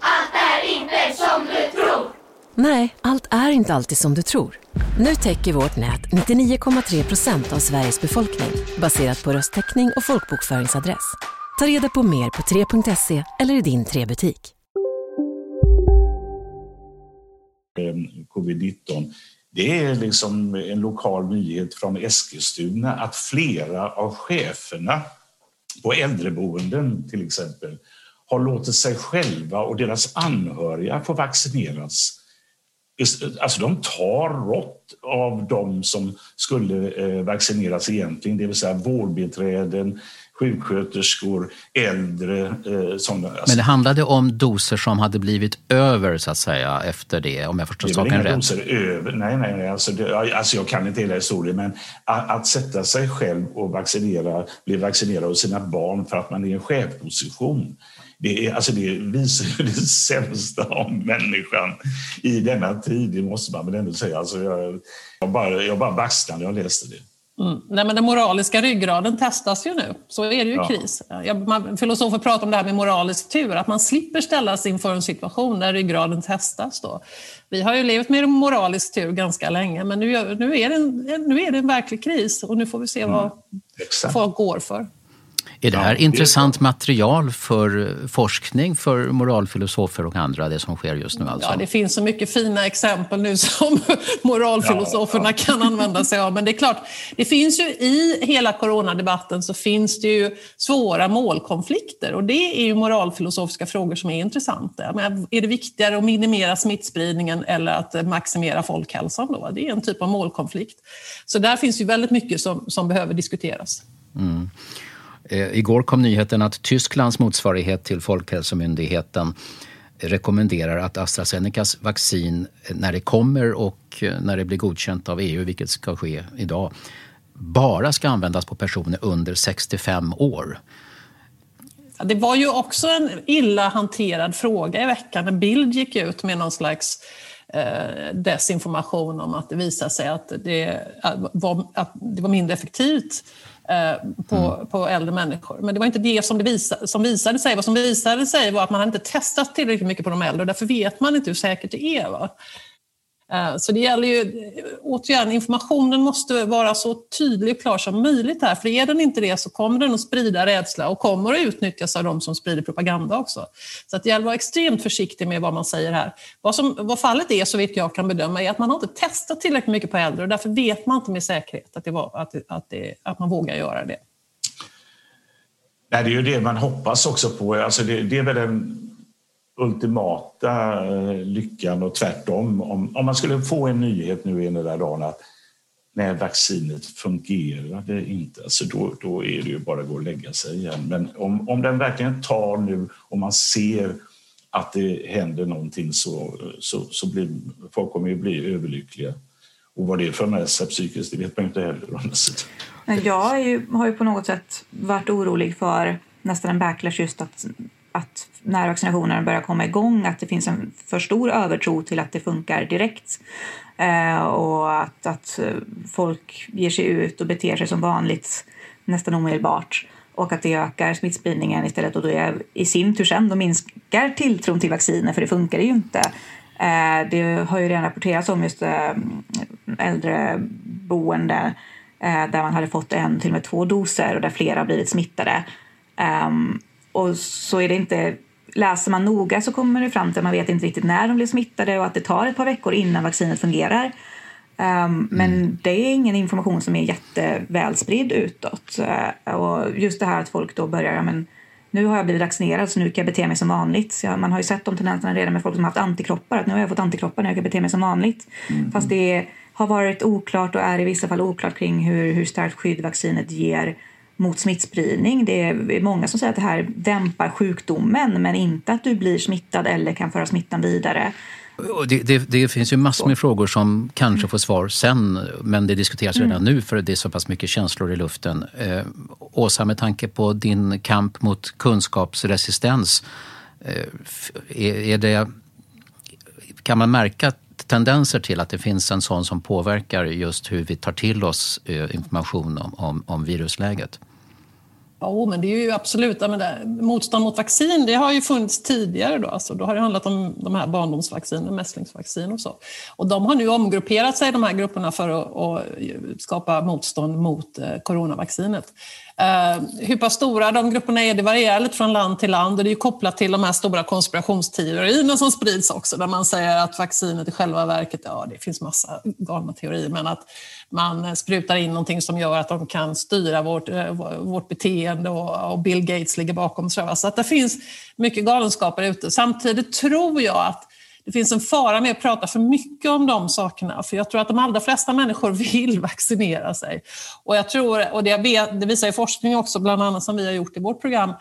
Allt är inte som du tror. Nej, allt är inte alltid som du tror. Nu täcker vårt nät 99,3 procent av Sveriges befolkning baserat på röstteckning och folkbokföringsadress. Ta reda på mer på 3.se eller i din 3-butik. Ehm, Covid-19. Det är liksom en lokal nyhet från Eskilstuna att flera av cheferna på äldreboenden till exempel har låtit sig själva och deras anhöriga få vaccineras Alltså de tar rått av de som skulle eh, vaccineras egentligen, det vill säga vårdbiträden, sjuksköterskor, äldre. Eh, sådana. Men det handlade om doser som hade blivit över så att säga efter det, om jag förstår saken rätt? Doser över. Nej, nej, nej. Alltså, det, alltså jag kan inte hela historien, men att, att, sätta sig själv och vaccinera, bli vaccinerad av sina barn för att man är i en chefposition det, är, alltså det visar det sämsta om människan i denna tid, det måste man väl ändå säga. Alltså jag, jag bara, jag bara baxnade när jag läste det. Mm. Nej, men den moraliska ryggraden testas ju nu. Så är det ju ja. kris. man, filosofer pratar om det här med moralisk tur, att man slipper ställas inför en situation där ryggraden testas. Då. Vi har ju levt med moralisk tur ganska länge, men nu, nu, är, det en, nu är det en verklig kris och nu får vi se vad mm. folk går för. Är det här ja, intressant det material för forskning för moralfilosofer och andra, det som sker just nu? Alltså? Ja, det finns så mycket fina exempel nu *laughs* som moralfilosoferna ja, kan använda sig av. Men det är klart, det finns ju i hela coronadebatten så finns det ju svåra målkonflikter och det är ju moralfilosofiska frågor som är intressanta. Men är det viktigare att minimera smittspridningen eller att maximera folkhälsan då? Det är en typ av målkonflikt. Så där finns ju väldigt mycket som, som behöver diskuteras. Mm. Eh, igår kom nyheten att Tysklands motsvarighet till Folkhälsomyndigheten rekommenderar att AstraZenecas vaccin, eh, när det kommer och eh, när det blir godkänt av EU, vilket ska ske idag, bara ska användas på personer under 65 år. Det var ju också en illa hanterad fråga i veckan En Bild gick ut med någon slags desinformation om att det visade sig att det var, att det var mindre effektivt på, mm. på äldre människor. Men det var inte det som, det visa, som visade sig. Vad som visade sig var att man hade inte testat tillräckligt mycket på de äldre och därför vet man inte hur säkert det är. Va? Eh, så det gäller ju, återigen, informationen måste vara så tydlig och klar som möjligt här, för är den inte det så kommer den att sprida rädsla och kommer att utnyttjas av de som sprider propaganda också. Så att det gäller att vara extremt försiktig med vad man säger här. Vad, som, vad fallet är, så vitt jag kan bedöma, är att man har inte testat tillräckligt mycket på äldre och därför vet man inte med säkerhet att, det var, att, att, det, att man vågar göra det. Nej, det är ju det man hoppas också på. Alltså det, det är väl en ultimata eh, lyckan och tvärtom. Om, om man skulle få en nyhet nu ena där dagen att när vaccinet fungerade inte, alltså då, då är det ju bara att gå och lägga sig igen. Men om, om den verkligen tar nu och man ser att det händer någonting så, så, så blir folk kommer ju bli överlyckliga. Och vad det för med sig psykiskt, det vet man inte heller. Jag ju, har ju på något sätt varit orolig för nästan en backlash just att att när vaccinationerna börjar komma igång att det finns en för stor övertro till att det funkar direkt eh, och att, att eh, folk ger sig ut och beter sig som vanligt nästan omedelbart och att det ökar smittspridningen istället och då är, i sin tur sen då minskar tilltron till vacciner för det funkar ju inte. Eh, det har ju redan rapporterats om just eh, äldreboende eh, där man hade fått en till och med två doser och där flera har blivit smittade. Um, och så är det inte läser man noga så kommer det fram till att man vet inte riktigt när de blir smittade och att det tar ett par veckor innan vaccinet fungerar. Um, men mm. det är ingen information som är jättevälspridd utåt. Uh, och just det här att folk då börjar, ja, men nu har jag blivit vaccinerad så nu kan jag bete mig som vanligt. Ja, man har ju sett de tendenserna redan med folk som har haft antikroppar, att nu har jag fått antikroppar jag kan bete mig som vanligt. Mm. Fast det har varit oklart och är i vissa fall oklart kring hur, hur starkt skydd vaccinet ger mot smittspridning. Det är många som säger att det här dämpar sjukdomen men inte att du blir smittad eller kan föra smittan vidare. Det, det, det, finns ju massor med frågor som kanske får svar sen, men det diskuteras redan mm. nu för det är så pass mycket känslor i luften. Eh, Åsa, med tanke på din kamp mot kunskapsresistens, eh, är, är det, kan man märka tendenser till att det finns en sån som påverkar just hur vi tar till oss eh, information om, om, om virusläget? Ja, men det är ju absolut, menar, motstånd mot vaccin det har ju funnits tidigare. Då, alltså, då har det handlat om de här barndomsvaccinen, mässlingsvaccin och så. Och de har nu omgrupperat sig, de här grupperna, för att, skapa motstånd mot eh, coronavaccinet. Uh, hur pass stora de grupperna är, det varierar lite från land till land och det är kopplat till de här stora konspirationsteorierna som sprids också, där man säger att vaccinet i själva verket, ja det finns massa galna teorier, men att man sprutar in någonting som gör att de kan styra vårt, eh, vårt beteende och, och Bill Gates ligger bakom. Så att det finns mycket galenskaper ute. Samtidigt tror jag att det finns en fara med att prata för mycket om de sakerna, för jag tror att de allra flesta människor *laughs* vill vaccinera sig. Och jag tror, och det, vet, det visar ju forskning också, bland annat som vi har gjort i vårt program,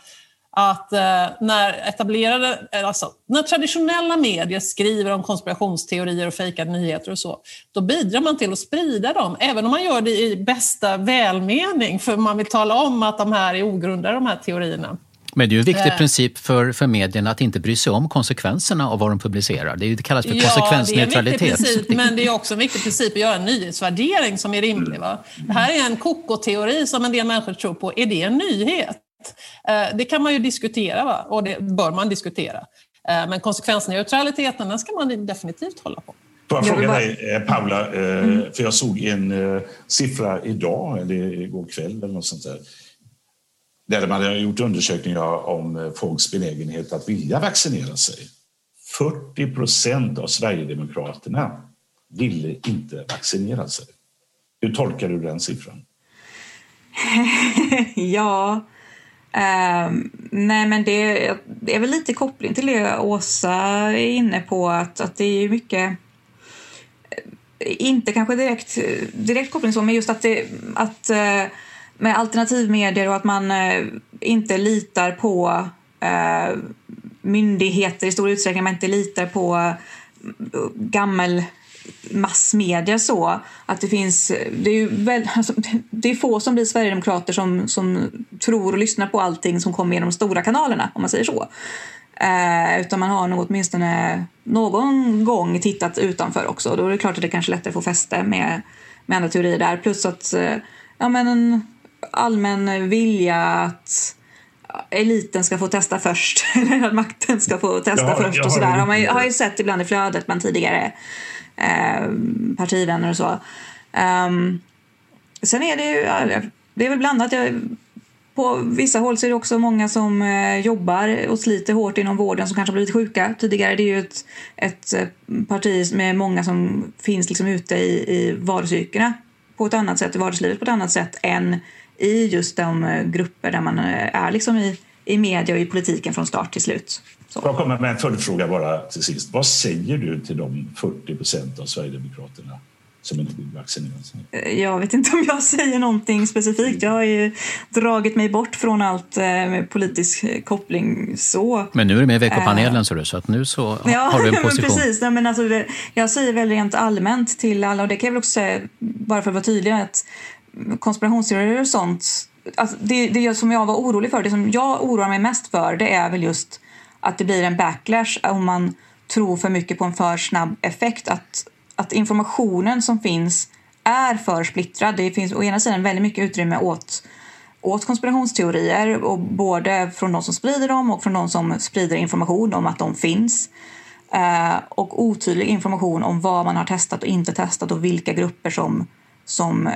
att eh, när etablerade, eh, alltså, när traditionella medier skriver om konspirationsteorier och fejkade nyheter och så, då bidrar man till att sprida dem, även om man gör det i bästa välmening, för man vill tala om att de här är ogrundade, de här teorierna. Men det är ju en viktig Eh. princip för, för medierna att inte bry sig om konsekvenserna av vad de publicerar. Det, är det kallas för Ja, det är en konsekvensneutralitet. viktig princip, men det är också en viktig princip att göra en nyhetsvärdering som är rimlig. Va? Det här är en kokoteori som en del människor tror på. Är det en nyhet? Eh, Det kan man ju diskutera, va? och det bör man diskutera. Eh, Men konsekvensneutraliteten, den ska man definitivt hålla på. Får jag fråga dig, Paula, Mm. för jag såg en siffra idag, eller igår kväll eller något sånt där, där man har gjort undersökningar om eh, folks benägenhet att vilja vaccinera sig. 40 procent av Sverigedemokraterna ville inte vaccinera sig. Hur tolkar du den siffran? *laughs* ja, Um, nej men det, det är väl lite koppling till det Åsa är inne på att, att det är mycket eh, inte kanske direkt, direkt koppling så, men just att, det, att uh, med alternativmedier och att man eh, inte litar på eh, myndigheter i stor utsträckning, man inte litar på eh, gammel massmedia så att det finns, det är ju väl, alltså, det är få som blir sverigedemokrater som, som tror och lyssnar på allting som kommer genom de stora kanalerna om man säger så. Eh, utan man har nog åtminstone någon gång tittat utanför också. Då är det klart att det kanske är lättare att få fäste med, med andra teorier där. Plus att eh, ja, men allmän vilja att eliten ska få testa först, *laughs* eller att makten ska få testa Ja, först och har sådär. Har man, ju- har ju sett ibland i flödet bland tidigare eh, partivänner och så. Ehm, sen är det ju, ja, det är väl blandat. Jag, på vissa håll så är det också många som eh, jobbar och sliter hårt inom vården som kanske har blivit sjuka tidigare. Det är ju ett, ett eh, parti med många som finns liksom ute i, i vardagsyrkena på ett annat sätt, i vardagslivet på ett annat sätt än i just de eh, grupper där man eh, är liksom i, i media och i politiken från start till slut. Jag kommer med en följdfråga bara till sist. Vad säger du till de 40 procent av Sverigedemokraterna som inte vill vaccinera sig? Eh, Jag vet inte om jag säger någonting specifikt. Jag har ju dragit mig bort från allt med politisk koppling så. Men nu är du med i veckopanelen så, du, så att nu så Ja, har du en *laughs* men position. precis. Nej, men alltså jag säger väl rent allmänt till alla, och det kan jag väl också säga, bara för att vara tydlig, att konspirationsteorier och sånt, alltså det, det som jag var orolig för, det som jag oroar mig mest för, det är väl just att det blir en backlash om man tror för mycket på en för snabb effekt. Att, att informationen som finns är för splittrad. Det finns å ena sidan väldigt mycket utrymme åt åt konspirationsteorier, och både från de som sprider dem och från de som sprider information om att de finns. Eh, och otydlig information om vad man har testat och inte testat och vilka grupper som, som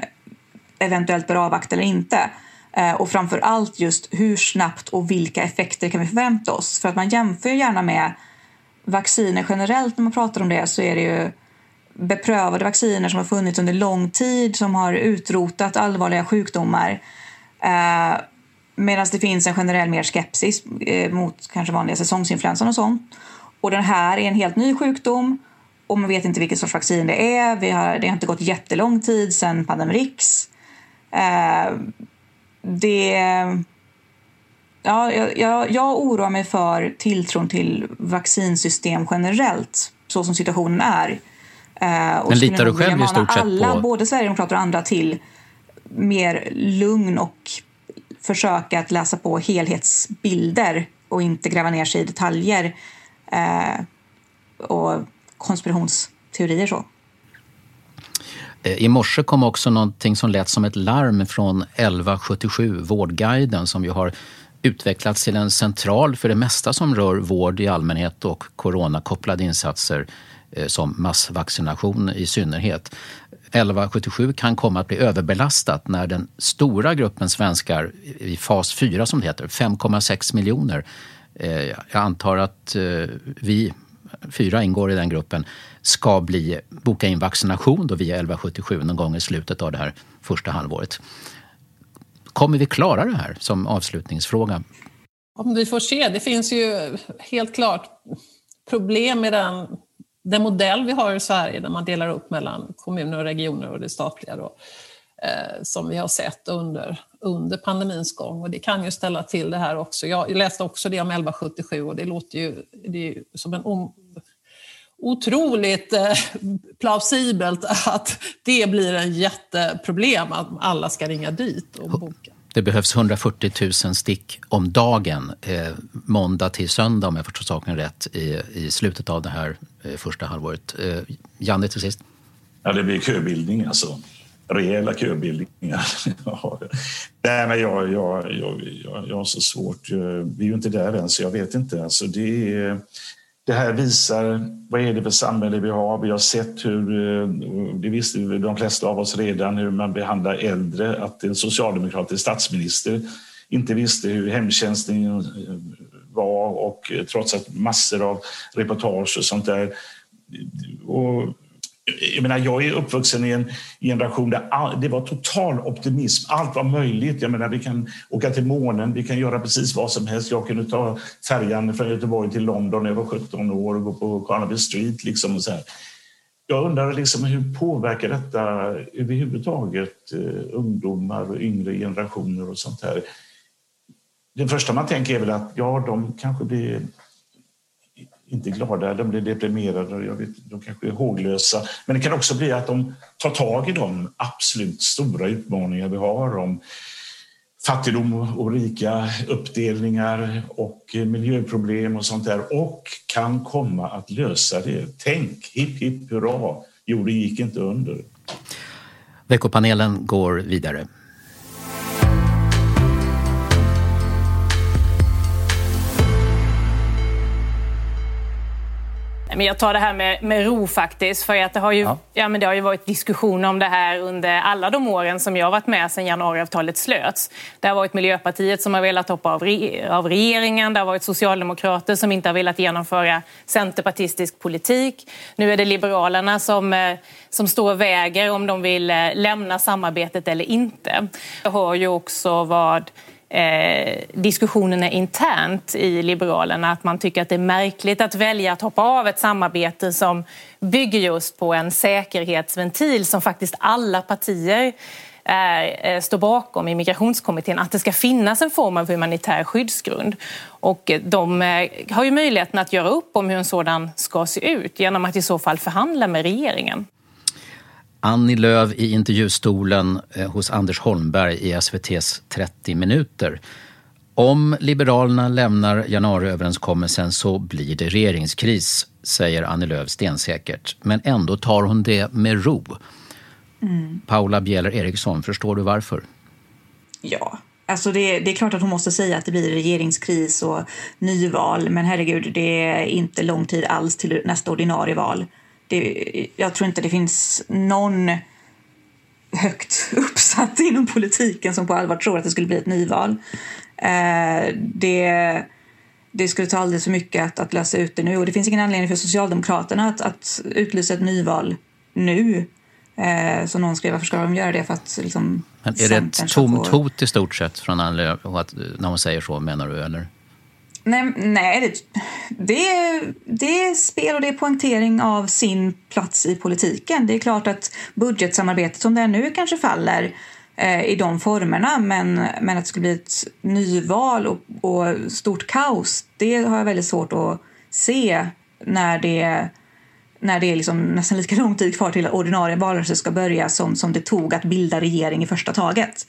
eventuellt bör avvakta eller inte. Eh, och framför allt just hur snabbt och vilka effekter kan vi förvänta oss? För att man jämför ju gärna med vacciner generellt när man pratar om det så är det ju beprövade vacciner som har funnits under lång tid som har utrotat allvarliga sjukdomar. Eh, Medan det finns en generell mer skepsis eh, mot kanske vanliga säsongsinfluensan och sånt. Och den här är en helt ny sjukdom och man vet inte vilket sorts vaccin det är. Vi har, det har inte gått jättelång tid sedan Pandemrix. Eh, det... Ja, jag, jag, oroar mig för tilltron till vaccinsystem generellt, så som situationen är. Eh, och Men litar du själv i stort sett alla, på- både Sverigedemokrater och andra, till mer lugn och försöka att läsa på helhetsbilder och inte gräva ner sig i detaljer eh, och konspirationsteorier. så. Eh, I morse kom också någonting som lät som ett larm från 1177, Vårdguiden, som ju har utvecklats till en central för det mesta som rör vård i allmänhet och coronakopplade insatser eh, som massvaccination i synnerhet. 1177 kan komma att bli överbelastat när den stora gruppen svenskar i fas 4 som det heter, 5,6 miljoner, eh, jag antar att vi fyra ingår i den gruppen, ska bli, boka in vaccination då via 1177 någon gång i slutet av det här första halvåret. Kommer vi klara det här som avslutningsfråga? Om vi får se. Det finns ju helt klart problem med den den modell vi har i Sverige där man delar upp mellan kommuner och regioner och det statliga då, eh, som vi har sett under, under pandemins gång. Och det kan ju ställa till det här också. Jag läste också det om 1177 och det låter ju, det är som en om, otroligt eh, plausibelt att det blir en jätteproblem att alla ska ringa dit och boka. Det behövs 140 000 stick om dagen, eh, måndag till söndag om jag förstår saken rätt, i, i slutet av det här eh, första halvåret. Eh, Janne till sist. Ja, det blir köbildning alltså. Rejäla köbildningar. *laughs* Nej, men jag, jag, jag, jag, jag har så svårt. Vi är ju inte där än, så jag vet inte. Alltså, det är det här visar vad är det för samhälle vi har. Vi har sett hur, eh, det visste de flesta av oss redan, hur man behandlar äldre. Att en socialdemokratisk statsminister inte visste hur hemtjänsten eh, var och eh, trots att massor av reportage och sånt där. Och jag, menar, jag är uppvuxen i en generation där all, det var total optimism. Allt var möjligt. Jag menar, vi kan åka till månen, vi kan göra precis vad som helst. Jag kunde ta färjan från Göteborg till London när jag var 17 år och gå på Carnaby Street. Liksom och så här. Jag undrar liksom, hur påverkar detta överhuvudtaget eh, ungdomar och yngre generationer och sånt här? Det första man tänker är väl att ja, de kanske blir inte glada, de blir deprimerade, jag vet, de kanske är håglösa. Men det kan också bli att de tar tag i de absolut stora utmaningar vi har om fattigdom och rika uppdelningar och miljöproblem och sånt där och kan komma att lösa det. Tänk, hipp hipp hurra, jorden gick inte under. Veckopanelen går vidare. Men jag tar det här med, med ro faktiskt. För att det, har ju, ja. ja. men det har ju varit diskussioner om det här under alla de åren som jag har varit med sedan januariavtalet slöts. Det har varit Miljöpartiet som har velat hoppa av, re, av regeringen. Det har varit socialdemokrater som inte har velat genomföra centerpartistisk politik. Nu är det Liberalerna som, eh, som står och väger om de vill eh, lämna samarbetet eller inte. Jag hör ju också vad eh, diskussionerna internt i Liberalerna. Att man tycker att det är märkligt att välja att hoppa av ett samarbete som bygger just på en säkerhetsventil som faktiskt alla partier är, står bakom i migrationskommittén att det ska finnas en form av humanitär skyddsgrund. Och de eh, har ju möjligheten att göra upp om hur en sådan ska se ut genom att i så fall förhandla med regeringen. Annie Lööf i intervjustolen eh, hos Anders Holmberg i SVTs 30 minuter. Om Liberalerna lämnar januariöverenskommelsen så blir det regeringskris, säger Annie Lööf stensäkert. Men ändå tar hon det med ro. Mm. Paula Bieler Eriksson, förstår du varför? Ja, Alltså det, det, är klart att hon måste säga att det blir regeringskris och nyval, men herregud, det är inte lång tid alls till nästa ordinarie val det, jag tror inte det finns någon högt *laughs* uppsatt inom politiken som på allvar tror att det skulle bli ett nyval. Eh, det, det skulle ta alldeles för mycket att, att lösa ut det nu och det finns ingen anledning för Socialdemokraterna att, att utlysa ett nyval nu. Eh, så någon skrev, varför ska de göra det? För att liksom, Men är det ett tomt hot i stort sett från Ann när hon säger så, menar du? Eller? Nej, nej det, det, är, det är spel och det är poängtering av sin plats i politiken. Det är klart att budgetsamarbetet som det är nu kanske faller eh, i de formerna men, men att det skulle bli ett nyval och, och stort kaos det har jag väldigt svårt att se när det när det är liksom nästan lika lång tid kvar till att ordinarie valrörelse ska börja som, som det tog att bilda regering i första taget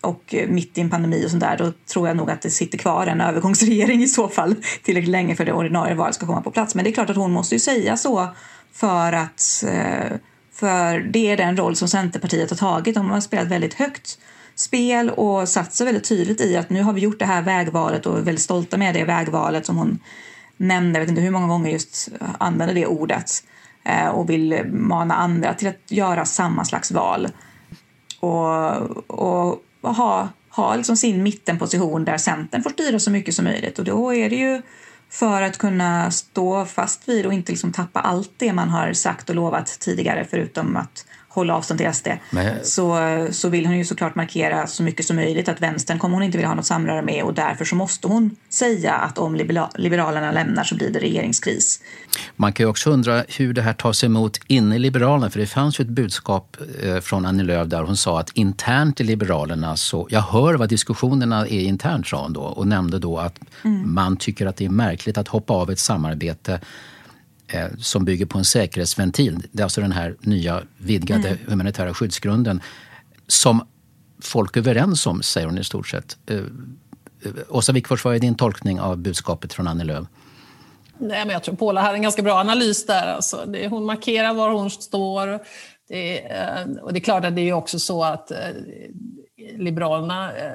och eh, mitt i en pandemi och sånt där, då tror jag nog att det sitter kvar en övergångsregering i så fall *laughs* tillräckligt länge för det ordinarie valet ska komma på plats. Men det är klart att hon måste ju säga så för att eh, för det är den roll som Centerpartiet har tagit. De har spelat väldigt högt spel och satt sig väldigt tydligt i att nu har vi gjort det här vägvalet och är väldigt stolta med det vägvalet som hon nämnde, jag vet inte hur många gånger just använde det ordet eh, och vill mana andra till att göra samma slags val. Och, och ha, ha liksom sin mittenposition där Centern får styra så mycket som möjligt. Och då är det ju för att kunna stå fast vid och inte liksom tappa allt det man har sagt och lovat tidigare förutom att hålla avstånd till SD Men- så, så vill hon ju såklart markera så mycket som möjligt att vänstern kommer hon inte vilja ha något samröre med och därför så måste hon säga att om libera- Liberalerna lämnar så blir det regeringskris. Man kan ju också undra hur det här tas emot inne i Liberalerna. För det fanns ju ett budskap eh, från Annie Lööf där hon sa att internt i Liberalerna så... Jag hör vad diskussionerna är internt, sa hon då. Och nämnde då att Mm. man tycker att det är märkligt att hoppa av ett samarbete som bygger på en säkerhetsventil. Det är alltså den här nya vidgade Mm. humanitära skyddsgrunden som folk är överens om, säger hon i stort sett. Eh, eh, Åsa Wikfors, vad är din tolkning av budskapet från Annie Lööf? Nej, men jag tror Paula har en ganska bra analys där. Alltså. Det, hon markerar var hon står. Det, eh, och det är klart att det är också så att eh, Liberalerna eh,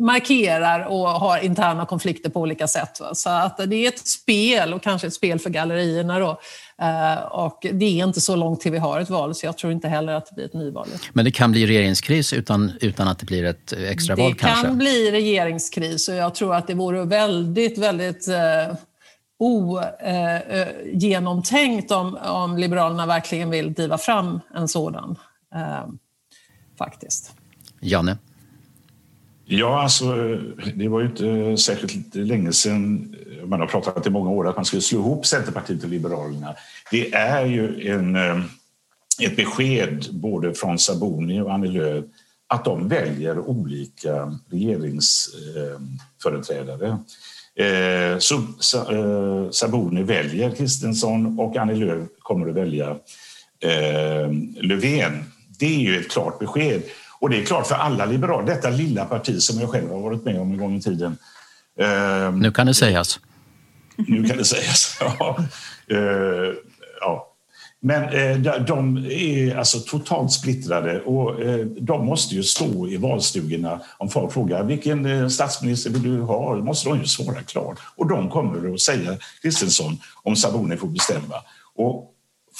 markerar och har interna konflikter på olika sätt. Va? Så att det är ett spel och kanske ett spel för gallerierna. Då. Eh, Och det är inte så långt till vi har ett val så jag tror inte heller att det blir ett nyval. Men det kan bli regeringskris utan, utan att det blir ett extraval Det kan kanske? bli regeringskris och jag tror att det vore väldigt, väldigt eh, ogenomtänkt om, om Liberalerna verkligen vill driva fram en sådan. Eh, faktiskt. Janne? Ja, alltså, det var ju inte särskilt länge sedan man har pratat i många år att man skulle slå ihop Centerpartiet och Liberalerna. Det är ju en, eh, ett besked både från Sabuni och Annie Lööf att de väljer olika regeringsföreträdare. Eh, så, eh, Sabuni väljer Kristensson och Annie Lööf kommer att välja Löfven. Det är ju ett klart besked. Och det är klart för alla liberaler, detta lilla parti som jag själv har varit med om en gång i tiden. Eh, Nu kan det sägas. nu kan det sägas. *laughs* Ja. Eh, ja. Men eh, de- är alltså totalt splittrade och eh, de måste ju stå i valstugorna om folk frågar vilken eh, statsminister vill du ha? Då måste de ju svara klart. Och de kommer att säga Kristensson om Sabuni får bestämma. Och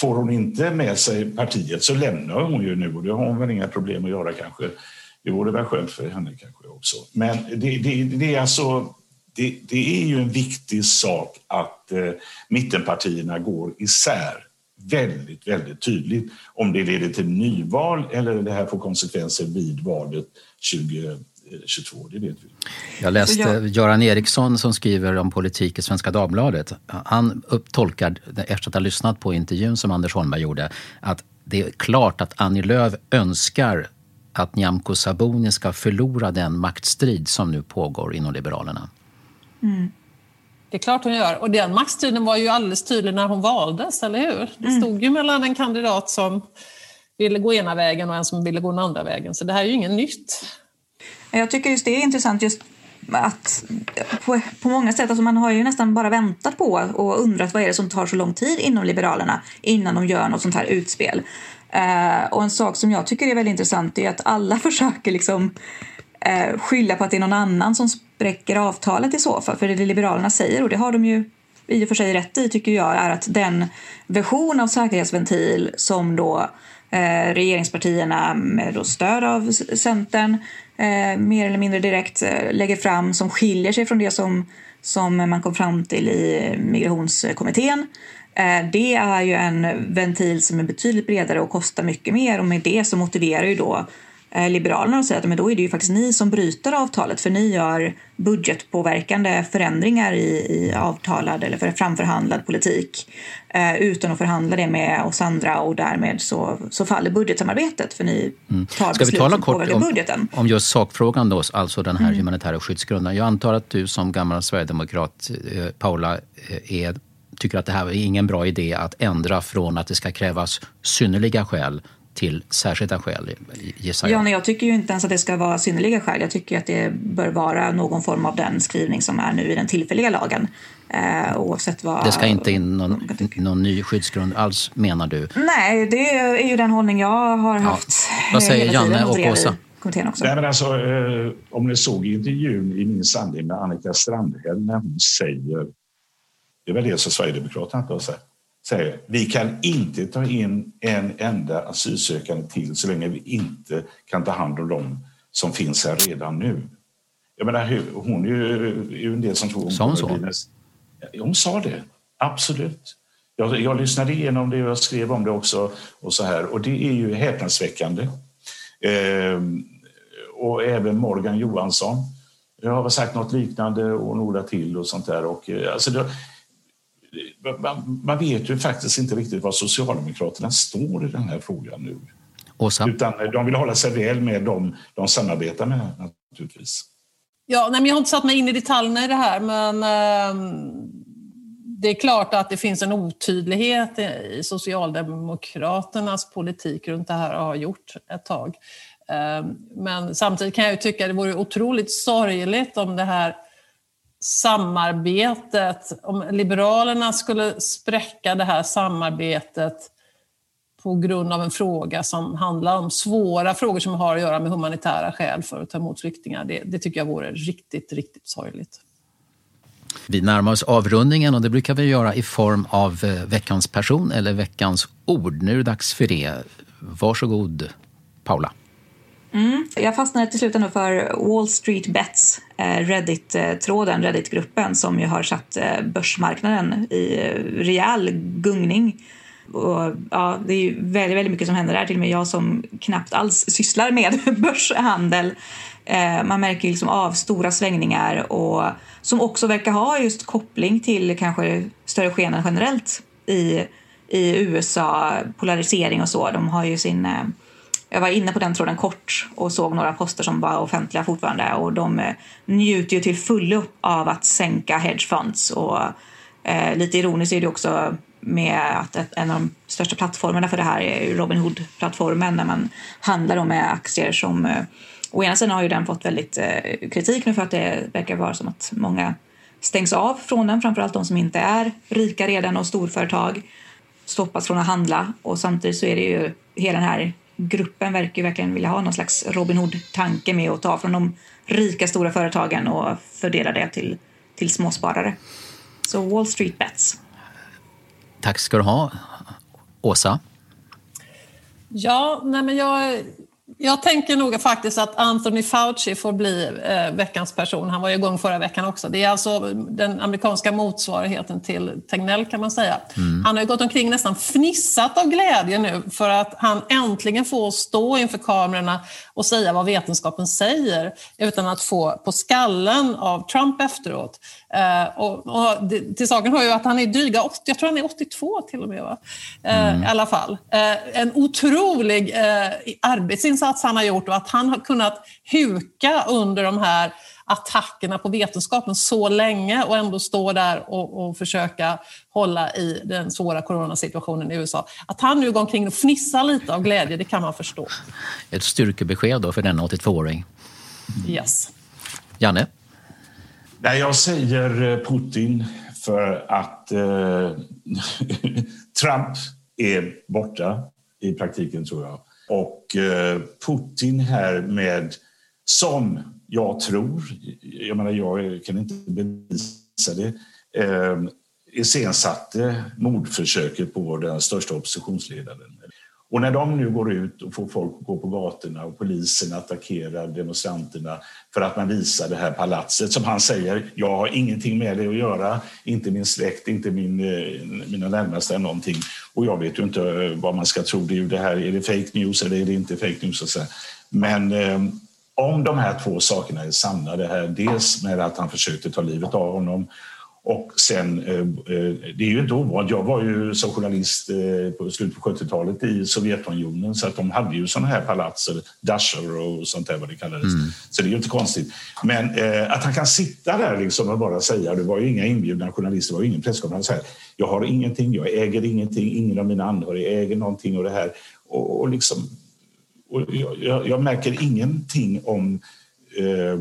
får hon inte med sig partiet så lämnar hon ju nu och det har hon väl inga problem att göra kanske. Det vore väl skönt för henne kanske också. Men det, det, det är alltså det, det är ju en viktig sak att eh, mittenpartierna går isär väldigt, väldigt tydligt. Om det leder till nyval eller det här får konsekvenser vid valet 2022, det vet vi. Jag läste jag- Göran Eriksson som skriver om politik i Svenska Dagbladet. Han upptolkar, efter att ha lyssnat på intervjun som Anders Holmberg gjorde, att det är klart att Annie Lööf önskar att Nyamko Sabuni ska förlora den maktstrid som nu pågår inom Liberalerna. Mm. Det är klart hon gör. Och den maktstriden var ju alldeles tydlig när hon valdes, eller hur? Det Mm. stod ju mellan en kandidat som ville gå ena vägen och en som ville gå den andra vägen. Så det här är ju inget nytt. Jag tycker just det är intressant just att på, på många sätt, alltså man har ju nästan bara väntat på och undrat vad är det som tar så lång tid inom Liberalerna innan de gör något sånt här utspel. Eh, och en sak som jag tycker är väldigt intressant är att alla *laughs* försöker liksom eh, skylla på att det är någon annan som spräcker avtalet i så fall. För det Liberalerna säger, och det har de ju i och för sig rätt i tycker jag, är att den version av säkerhetsventil som då eh, regeringspartierna med då stöd av Centern eh, mer eller mindre direkt eh, lägger fram som skiljer sig från det som, som man kom fram till i migrationskommittén. Eh, det är ju en ventil som är betydligt bredare och kostar mycket mer och med det så motiverar ju då eh, Liberalerna och säger att men då är det ju faktiskt ni som bryter avtalet för ni gör budgetpåverkande förändringar i, i avtalad eller för framförhandlad politik eh, utan att förhandla det med oss andra och därmed så, så faller budgetsamarbetet för ni tar Mm. Ska vi beslut tala som kort om, budgeten. om just sakfrågan då, alltså den här Mm. humanitära skyddsgrunden. Jag antar att du som gammal sverigedemokrat, eh, Paula, eh, är, tycker att det här är ingen bra idé att ändra från att det ska krävas synnerliga skäl till särskilda skäl, gissar jag. Ja, nej, jag tycker ju inte ens att det ska vara synnerliga skäl. Jag tycker att det bör vara någon form av den skrivning som är nu i den tillfälliga lagen. Eh, oavsett vad... Det ska inte in någon, någon ny skyddsgrund alls, menar du? Nej, det är ju den hållning jag har haft Vad säger Janne och Åsa? Nej, men alltså, eh, om ni såg intervjun i Min sanning med Annika Strandhäll när hon säger, det är väl det som Sverigedemokraterna inte har sagt, säger vi kan inte ta in en enda asylsökande till så länge vi inte kan ta hand om dem som finns här redan nu. Jag menar, hon är ju, en del som tror... Sa hon så? Hon sa det, absolut. Jag, jag lyssnade igenom det och jag skrev om det också och så här och det är ju häpnadsväckande. Eh, och även Morgan Johansson. Jag har sagt något liknande och några till och sånt där. Och, eh, alltså man, man vet ju faktiskt inte riktigt var Socialdemokraterna står i den här frågan nu. Åsa? Utan de vill hålla sig väl med dem de samarbetar med naturligtvis. Ja, nej, men jag har inte satt mig in i detaljerna i det här, men eh, det är klart att det finns en otydlighet i Socialdemokraternas politik runt det här och har gjort ett tag. Eh, men samtidigt kan jag ju tycka att det vore otroligt sorgligt om det här samarbetet, om Liberalerna skulle spräcka det här samarbetet på grund av en fråga som handlar om svåra frågor som har att göra med humanitära skäl för att ta emot flyktingar. Det, det tycker jag vore riktigt, riktigt sorgligt. Vi närmar oss avrundningen och det brukar vi göra i form av eh, veckans person eller veckans ord. Nu är det dags för det. Varsågod, Paula. Mm. Jag fastnade till slut för Wall Street Bets, eh, Reddit-tråden, Reddit-gruppen som ju har satt eh, börsmarknaden i eh, rejäl gungning. Och, ja, det är ju väldigt, väldigt mycket som händer där. Till och med jag som knappt alls sysslar med *laughs* börshandel. Man märker liksom av stora svängningar och som också verkar ha just koppling till kanske större skeenden generellt i, i USA, polarisering och så. De har ju sin eh, jag var inne på den tråden kort och såg några poster som var offentliga fortfarande och de eh, njuter ju till fullo av att sänka hedgefunds och eh, lite ironiskt är det också med att en av de största plattformarna för det här är Robinhood-plattformen när man handlar med aktier som eh, Å ena sidan har ju den fått väldigt eh, kritik nu för att det verkar vara som att många stängs av från den, framförallt de som inte är rika redan och storföretag stoppas från att handla och samtidigt så är det ju hela den här gruppen verkar ju verkligen vilja ha någon slags Robin Hood-tanke med att ta från de rika stora företagen och fördela det till, till småsparare. Så Wall Street Bets. Tack ska du ha. Åsa? Ja, nej men jag jag tänker nog faktiskt att Anthony Fauci får bli eh, veckans person. Han var ju igång förra veckan också. Det är alltså den amerikanska motsvarigheten till Tegnell kan man säga. Mm. Han har ju gått omkring nästan fnissat av glädje nu för att han äntligen får stå inför kamerorna och säga vad vetenskapen säger utan att få på skallen av Trump efteråt. Eh, och, och det, till saken hör ju att han är dryga 80, jag tror han är 82 till och med. Va? Eh, mm. I alla fall. Eh, en otrolig arbetsinsats han har gjort och att han har kunnat huka under de här attackerna på vetenskapen så länge och ändå stå där och, och, försöka hålla i den svåra coronasituationen i USA. Att han nu går omkring och fnissar lite av glädje, det kan man förstå. Ett styrkebesked då för denna 82-åring. Yes. Janne? Nej, jag säger eh, Putin för att eh, *laughs* Trump är borta i praktiken, tror jag. Och eh, Putin här med, som jag tror, jag menar jag kan inte bevisa det, eh, iscensatte mordförsöket på den största oppositionsledaren. Och när de nu går ut och får folk att gå på gatorna och polisen attackerar demonstranterna för att man visar det här palatset som han säger, jag har ingenting med det att göra, inte min släkt, inte min, eh, mina närmaste eller någonting. Och jag vet ju inte eh, vad man ska tro, det är, det här, är det fake news eller är det inte fake news? Men eh, om de här två sakerna är sanna, det här dels med att han försökte ta livet av honom och sen, eh, eh, det är ju inte ovanligt. Jag var ju som journalist eh, på slutet på 70-talet i Sovjetunionen så att de hade ju sådana här palats, dasher och sånt där vad det kallades. Mm. Så det är ju inte konstigt. Men att han kan sitta där liksom och bara säga, det var ju inga inbjudna journalister, det var ju ingen presskonferens här. Jag har ingenting, jag äger ingenting, ingen av mina anhöriga äger någonting och det här. Och, och liksom, och jag, jag, märker ingenting om eh,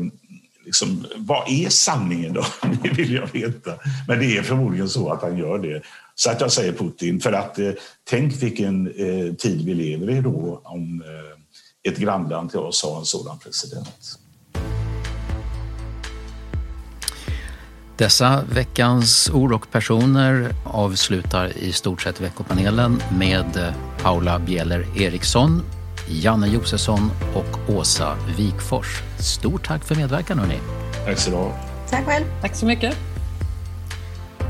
liksom, vad är sanningen då? *laughs* Det vill jag veta. Men det är förmodligen så att han gör det. Så att jag säger Putin, för att eh, tänk vilken eh, tid vi lever i då om eh, ett grannland till oss har en sådan president. Dessa veckans ord och personer avslutar i stort sett veckopanelen med eh, Paula Bieler Eriksson, Janne Josefsson och Åsa Wikfors. Stort tack för medverkan hörni. Tack så du Tack själv. Tack så mycket.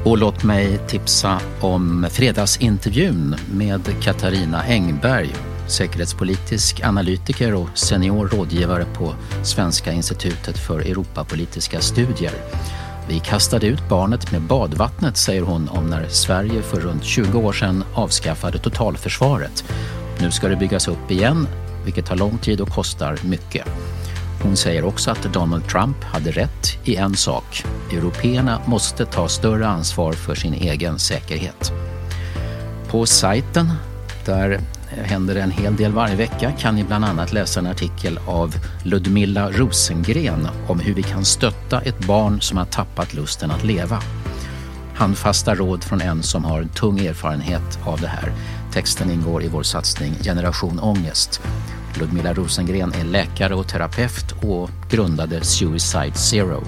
Och låt mig tipsa om fredagsintervjun med Katarina Engberg, säkerhetspolitisk analytiker och senior rådgivare på Svenska institutet för Europapolitiska studier. Vi kastade ut barnet med badvattnet, säger hon om när Sverige för runt 20 år sedan avskaffade totalförsvaret. Nu ska det byggas upp igen, vilket tar lång tid och kostar mycket. Hon säger också att Donald Trump hade rätt i en sak. Européerna måste ta större ansvar för sin egen säkerhet. På sajten, där händer det en hel del varje vecka, kan ni bland annat läsa en artikel av Ludmilla Rosengren om hur vi kan stötta ett barn som har tappat lusten att leva. Handfasta råd från en som har tung erfarenhet av det här. Texten ingår i vår satsning Generation Ångest. Ludmilla Rosengren är läkare och terapeut och grundade Suicide Zero.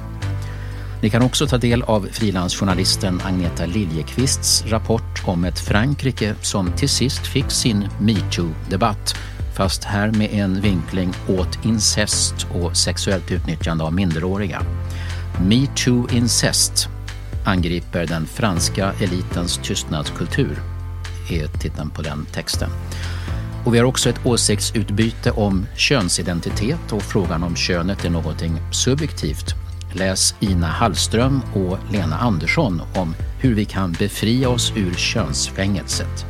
Ni kan också ta del av frilansjournalisten Agneta Liljekvists rapport om ett Frankrike som till sist fick sin metoo-debatt fast här med en vinkling åt incest och sexuellt utnyttjande av minderåriga. Metoo Incest angriper den franska elitens tystnadskultur är titeln på den texten. Och vi har också ett åsiktsutbyte om könsidentitet och frågan om könet är någonting subjektivt. Läs Ina Hallström och Lena Andersson om hur vi kan befria oss ur könsfängelset.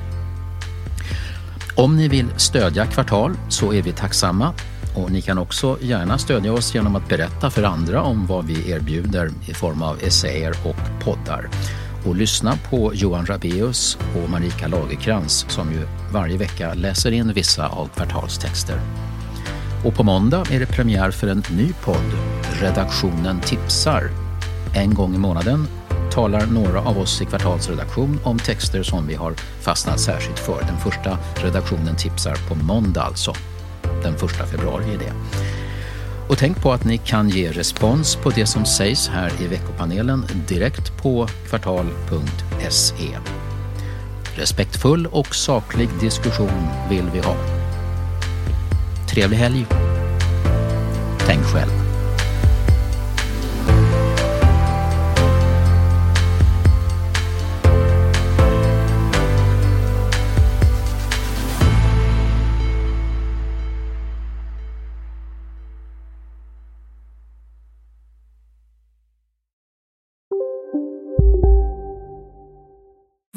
Om ni vill stödja Kvartal så är vi tacksamma och ni kan också gärna stödja oss genom att berätta för andra om vad vi erbjuder i form av essäer och poddar och lyssna på Johan Rabeus och Marika Lagerkrans som ju varje vecka läser in vissa av kvartalstexter. Och på måndag är det premiär för en ny podd, Redaktionen tipsar. En gång i månaden talar några av oss i kvartalsredaktion om texter som vi har fastnat särskilt för. Den första redaktionen tipsar på måndag alltså. Den första februari är det. Och tänk på att ni kan ge respons på det som sägs här i veckopanelen direkt på kvartal.se. Respektfull och saklig diskussion vill vi ha. Trevlig helg. Tänk själv.